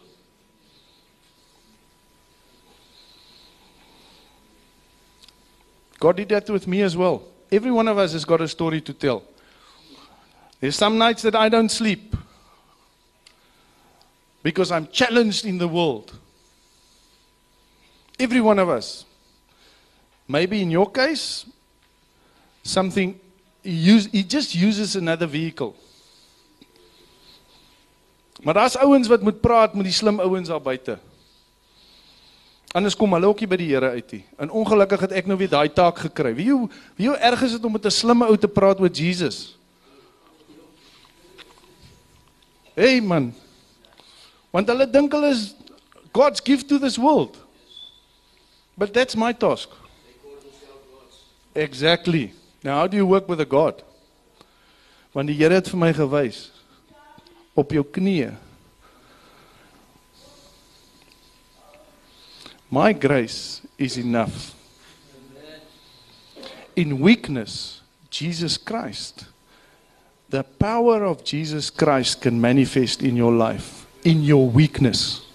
God did that with me as well. Every one of us has got a story to tell. There's some nights that I don't sleep because I'm challenged in the world. Every one of us. Maybe in your case, something, he, use, he just uses another vehicle. Maar daar's ouens wat moet praat met die slim ouens daar buite. Anders kom hulle ook nie by die Here uit nie. En ongelukkig het ek nou weer daai taak gekry. Wie hoe wie hoe erg is dit om met 'n slimme ou te praat oor Jesus? Hey man. Want hulle dink hulle is God's gift to this world. But that's my task. Exactly. Now how do you work with a God? Want die Here het vir my gewys op jou knieë. My grace is enough. In weakness, Jesus Christ. The power of Jesus Christ can manifest in your life, in your weakness.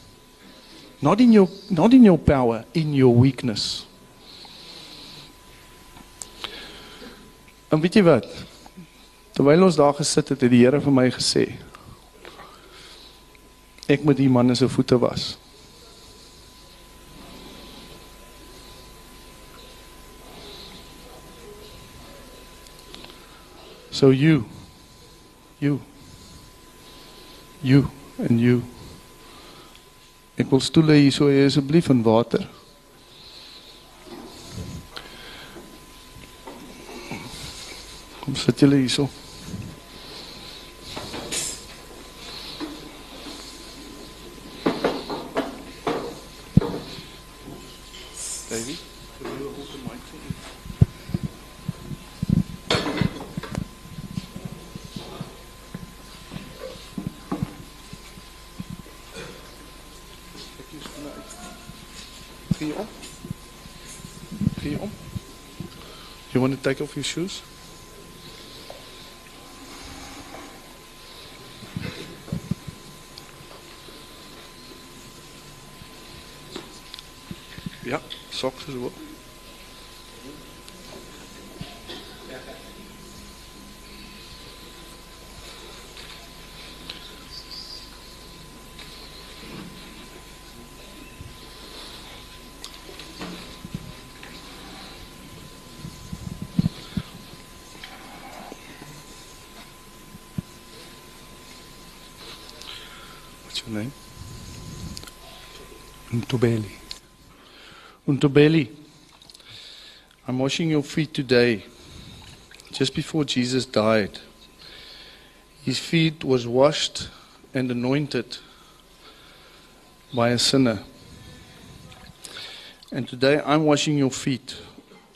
Not in your not in your power, in your weakness. En weet jy wat? Terwyl ons daar gesit het, het die Here vir my gesê: Ek moet die manne se voete was. So you you you and you Ek wil stoele hier so hê asseblief in water. Kom sit julle hierso. Davy, can you hold the mic for me? Trek je schoenen uit. Gee je om? Gee je om? You want to take off your shoes? Ja, socks as well. What's your name? Ntobeli. Untobeli, I'm washing your feet today. Just before Jesus died, his feet was washed and anointed by a sinner. And today I'm washing your feet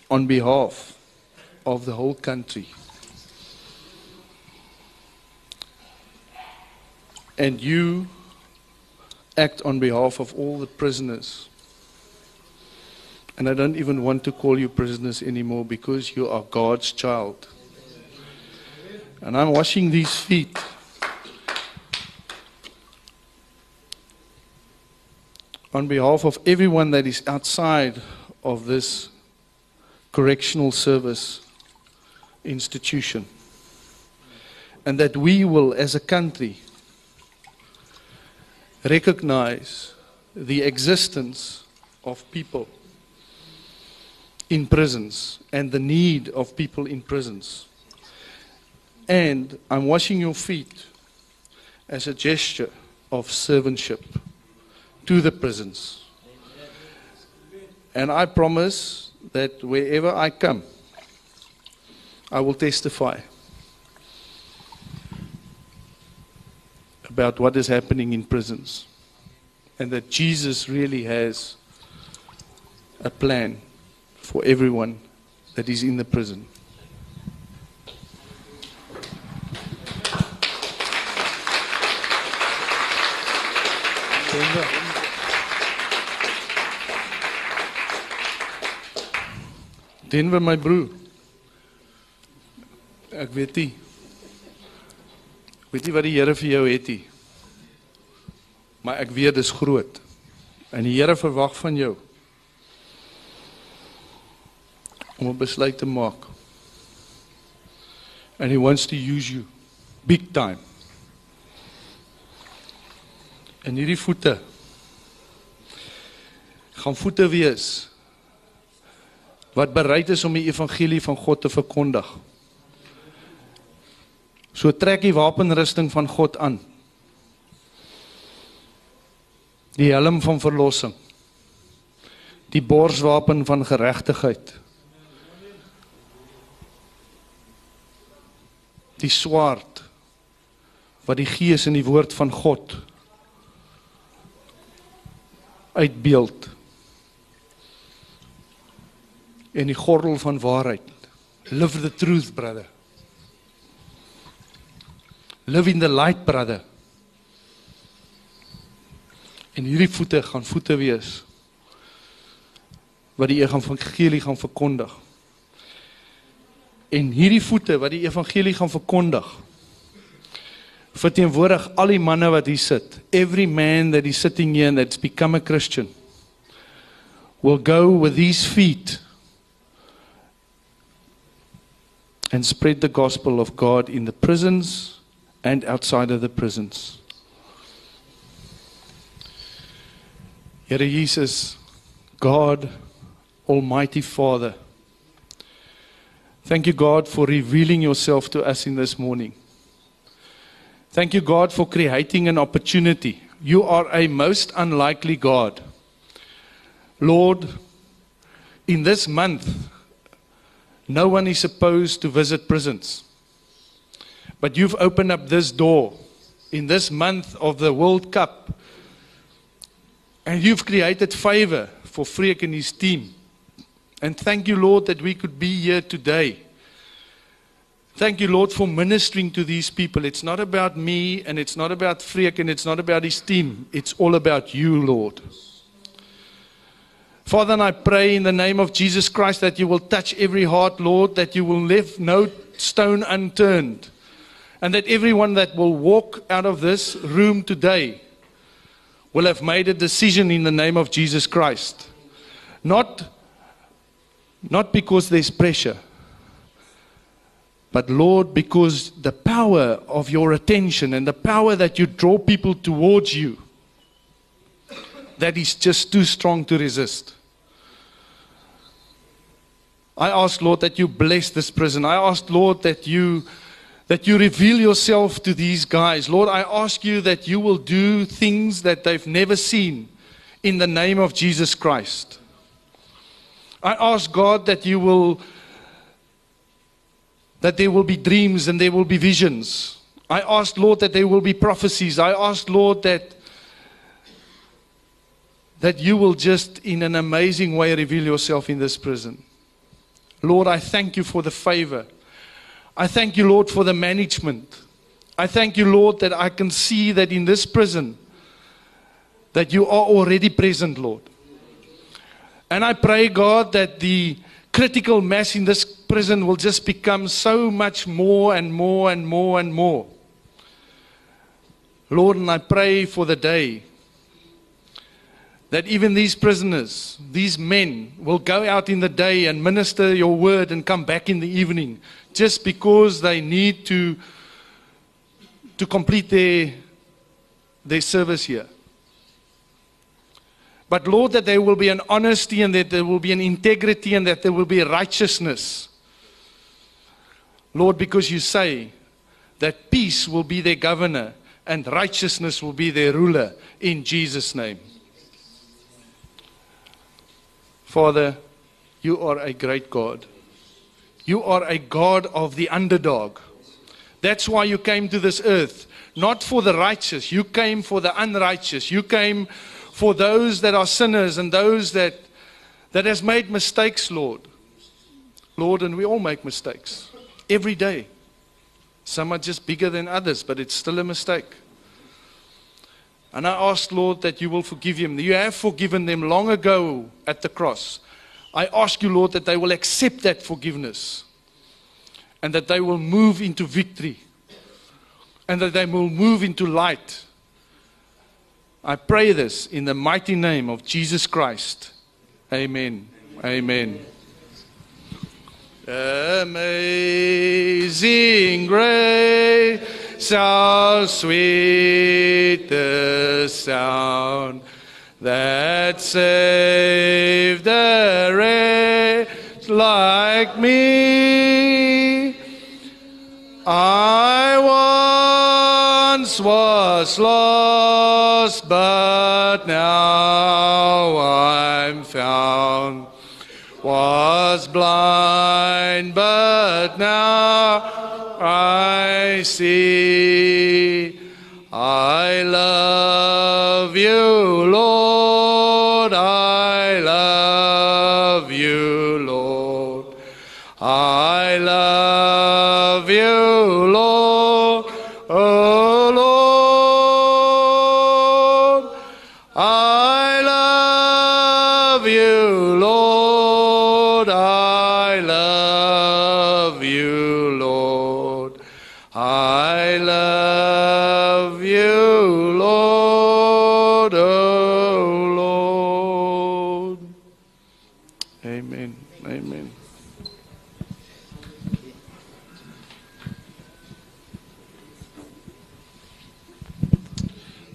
on behalf of the whole country. And you act on behalf of all the prisoners. And I don't even want to call you prisoners anymore because you are God's child. And I'm washing these feet. On behalf of everyone that is outside of this correctional service institution. And that we will, as a country, recognize the existence of people in prisons and the need of people in prisons. And I'm washing your feet as a gesture of servantship to the prisons. And I promise that wherever I come, I will testify about what is happening in prisons and that Jesus really has a plan for everyone that is in the prison. Denver. My broer. Ek weet nie. Weet nie wat die Here vir jou het nie. Maar ek weet dis groot. En die Here verwag van jou om 'n besluit te maak. And he wants to use you big time. En hierdie voete gaan voete wees wat bereid is om die evangelie van God te verkondig. So trek die wapenrusting van God aan. Die helm van verlossing. Die borswapen van geregtigheid. Die swaard wat die gees en die woord van God uitbeeld. En die gordel van waarheid. Live the truth, brother. Live in the light, brother. En hierdie voete gaan voete wees wat die evangelie gaan verkondig. En hierdie voete wat die evangelie gaan verkondig verteenwoordig al die manne wat hier sit. Every man that is sitting here and that's become a Christian will go with these feet and spread the gospel of God in the prisons and outside of the prisons. Here Jesus, God, Almighty Father. Thank you, God, for revealing yourself to us in this morning. Thank you, God, for creating an opportunity. You are a most unlikely God. Lord, in this month, no one is supposed to visit prisons. But you've opened up this door in this month of the World Cup. And you've created favor for Freek and his team. And thank you, Lord, that we could be here today. Thank you, Lord, for ministering to these people. It's not about me and it's not about Freek and it's not about his team. It's all about you, Lord. Father, and I pray in the name of Jesus Christ that you will touch every heart, Lord, that you will leave no stone unturned, and that everyone that will walk out of this room today will have made a decision in the name of Jesus Christ. Not, not because there's pressure, but Lord, because the power of your attention and the power that you draw people towards you, that is just too strong to resist. I ask, Lord, that you bless this prison. I ask, Lord, that you that you reveal yourself to these guys. Lord, I ask you that you will do things that they've never seen in the name of Jesus Christ. I ask God that you will that there will be dreams and there will be visions. I ask Lord that there will be prophecies. I ask Lord that that you will just in an amazing way reveal yourself in this prison. Lord, I thank you for the favor. I thank you, Lord, for the management. I thank you, Lord, that I can see that in this prison that you are already present, Lord. And I pray, God, that the critical mass in this prison will just become so much more and more and more and more. Lord, and I pray for the day that even these prisoners, these men, will go out in the day and minister your word and come back in the evening just because they need to, to complete their, their service here. But Lord, that there will be an honesty and that there will be an integrity and that there will be righteousness. Lord, because you say that peace will be their governor and righteousness will be their ruler in Jesus' name. Father, you are a great God. You are a God of the underdog. That's why you came to this earth, not for the righteous. You came for the unrighteous. You came for those that are sinners and those that that has made mistakes, Lord. Lord, and we all make mistakes every day. Some are just bigger than others, but it's still a mistake. And I ask, Lord, that you will forgive him. You have forgiven them long ago at the cross. I ask you, Lord, that they will accept that forgiveness and that they will move into victory and that they will move into light. I pray this in the mighty name of Jesus Christ. Amen. Amen. Amazing grace, how sweet the sound that saved a wretch like me. I once was lost, but now I'm found. Was blind, but now I see.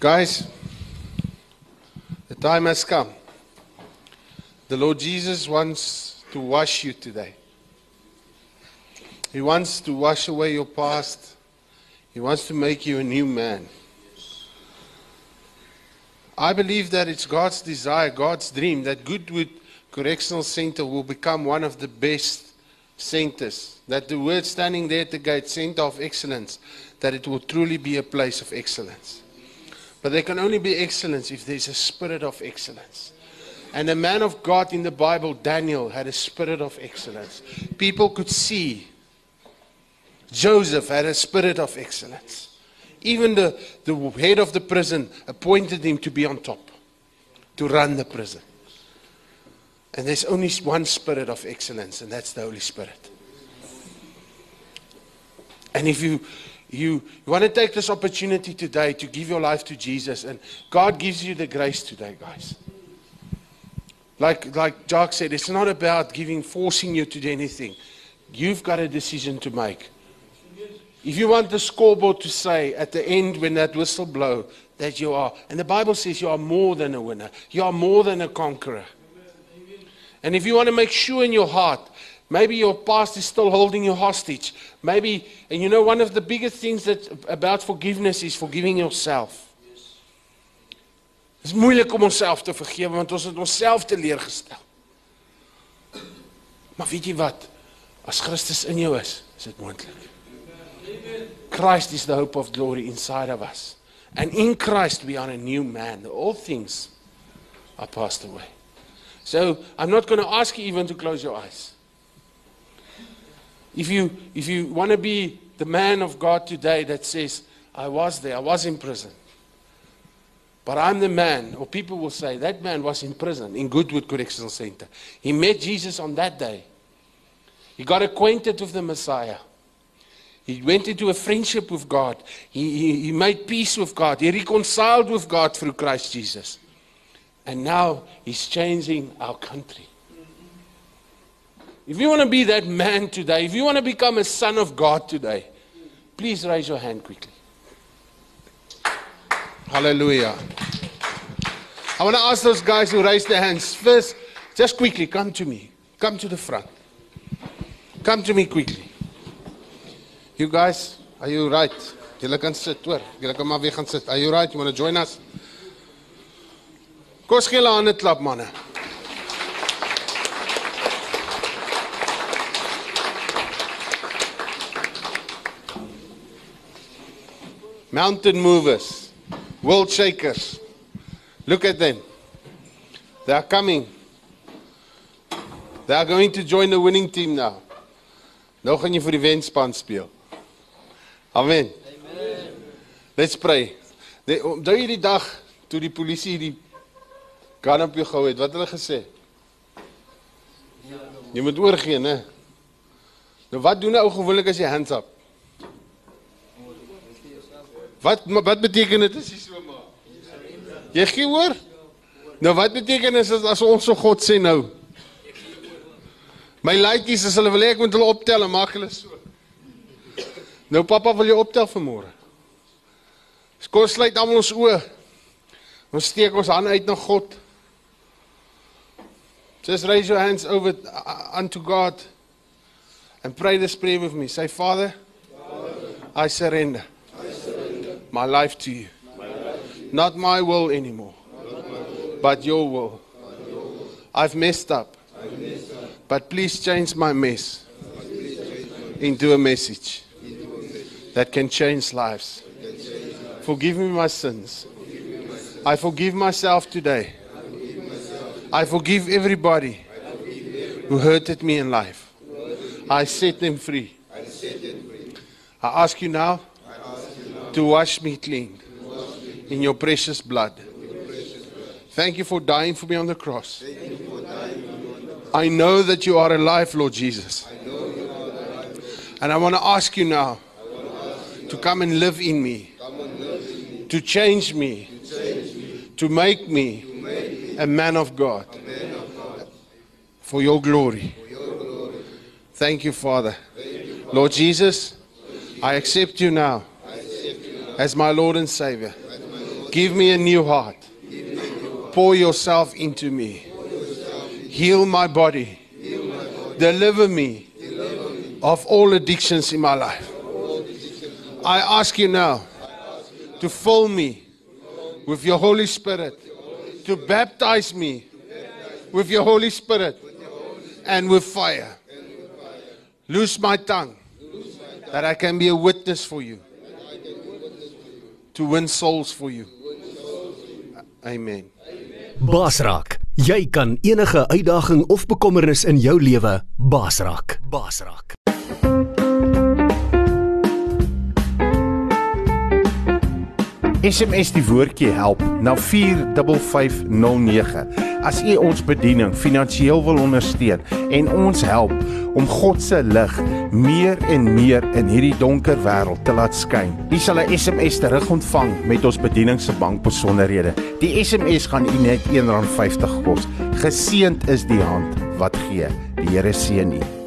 Guys, the time has come. The Lord Jesus wants to wash you today. He wants to wash away your past. He wants to make you a new man. I believe that it's God's desire, God's dream, that Goodwood Correctional Center will become one of the best centers. That the word standing there at the gate, Center of Excellence, that it will truly be a place of excellence. But there can only be excellence if there's a spirit of excellence. And the man of God in the Bible, Daniel, had a spirit of excellence. People could see. Joseph had a spirit of excellence. Even the, the head of the prison appointed him to be on top, to run the prison. And there's only one spirit of excellence, and that's the Holy Spirit. And if you you, you want to take this opportunity today to give your life to Jesus, and God gives you the grace today, guys. Like like Jock said, it's not about giving forcing you to do anything. You've got a decision to make. If you want the scoreboard to say at the end when that whistle blow that you are, and the Bible says you are more than a winner, you are more than a conqueror. And if you want to make sure in your heart, maybe your past is still holding you hostage. Maybe, and you know, one of the biggest things that about forgiveness is forgiving yourself. Dit is moeilik om onsself te vergewe want ons het onsself teleurgestel. Maar weet jy wat? As Christus in jou is, is. Christ is the hope of glory inside of us. And in Christ we are a new man. All things are passed away. So I'm not going to ask you even to close your eyes. If you, if you want to be the man of God today that says, I was there, I was in prison. But I'm the man, or people will say, that man was in prison in Goodwood Correctional Center. He met Jesus on that day. He got acquainted with the Messiah. He went into a friendship with God. He, he, he made peace with God. He reconciled with God through Christ Jesus. And now he's changing our country. If you want to be that man today, if you want to become a son of God today, please raise your hand quickly. Hallelujah. I want to ask those guys who raised their hands first, just quickly, come to me. Come to the front. Come to me quickly. You guys, are you right? Julle kan sit, hoor. Julle kan maar weer gaan sit. Are you right? You want to join us? Kom ons gee klap, manne. Mountain movers, world shakers. Look at them. They are coming. They are going to join the winning team now. Nou gaan jy vir die wenspan speel. Amen. Let's pray. Die, onthou jy die dag toe die polisie die gun op jou gehou het, wat hulle gesê? Jy moet oorgee, né? Nou wat doen 'n ou gewoonlik as jy hands up? Wat wat beteken dit as jy so maak? Jy gee oor? Nou wat beteken dit as, ons so God sê nou? My laaitjies as hulle wil hê ek moet hulle optel en maak hulle so. Nou pappa wil jou optel vanmôre. Kom sluit almal ons oë. Ons steek ons hande uit na God. Just raise your hands over uh, unto God and pray this prayer with me. Say, Father, I surrender, my life to you. Not my will anymore, but your will. I've messed up, but please change my mess into a message that can change lives. Forgive me my sins. I forgive myself today. I forgive everybody who hurted me in life. I set them free. I ask you now to wash me clean in your precious blood. Thank you for dying for me on the cross. I know that you are alive, Lord Jesus. And I want to ask you now to come and live in me, to change me, to make me a man of God for your glory. Thank you, Father. Lord Jesus, I accept you now as my Lord and Savior. Give me a new heart. Pour yourself into me. Heal my body. Deliver me of all addictions in my life. I ask you now to fill me with your Holy Spirit, to baptize me with your Holy Spirit and with fire. Loose my tongue that I can be a witness for you, to win souls for you. Amen. Basraak, jy kan enige uitdaging of bekommernis in jou lewe basraak. Basraak. SMS die woordjie help na 45509. As u ons bediening finansiëel wil ondersteun en ons help om God se lig meer en meer in hierdie donker wêreld te laat skyn. U sal 'n SMS terugontvang met ons bediening se bankbesonderhede. Die SMS gaan u net R1.50 kos. Geseend is die hand wat gee. Die Here seën u.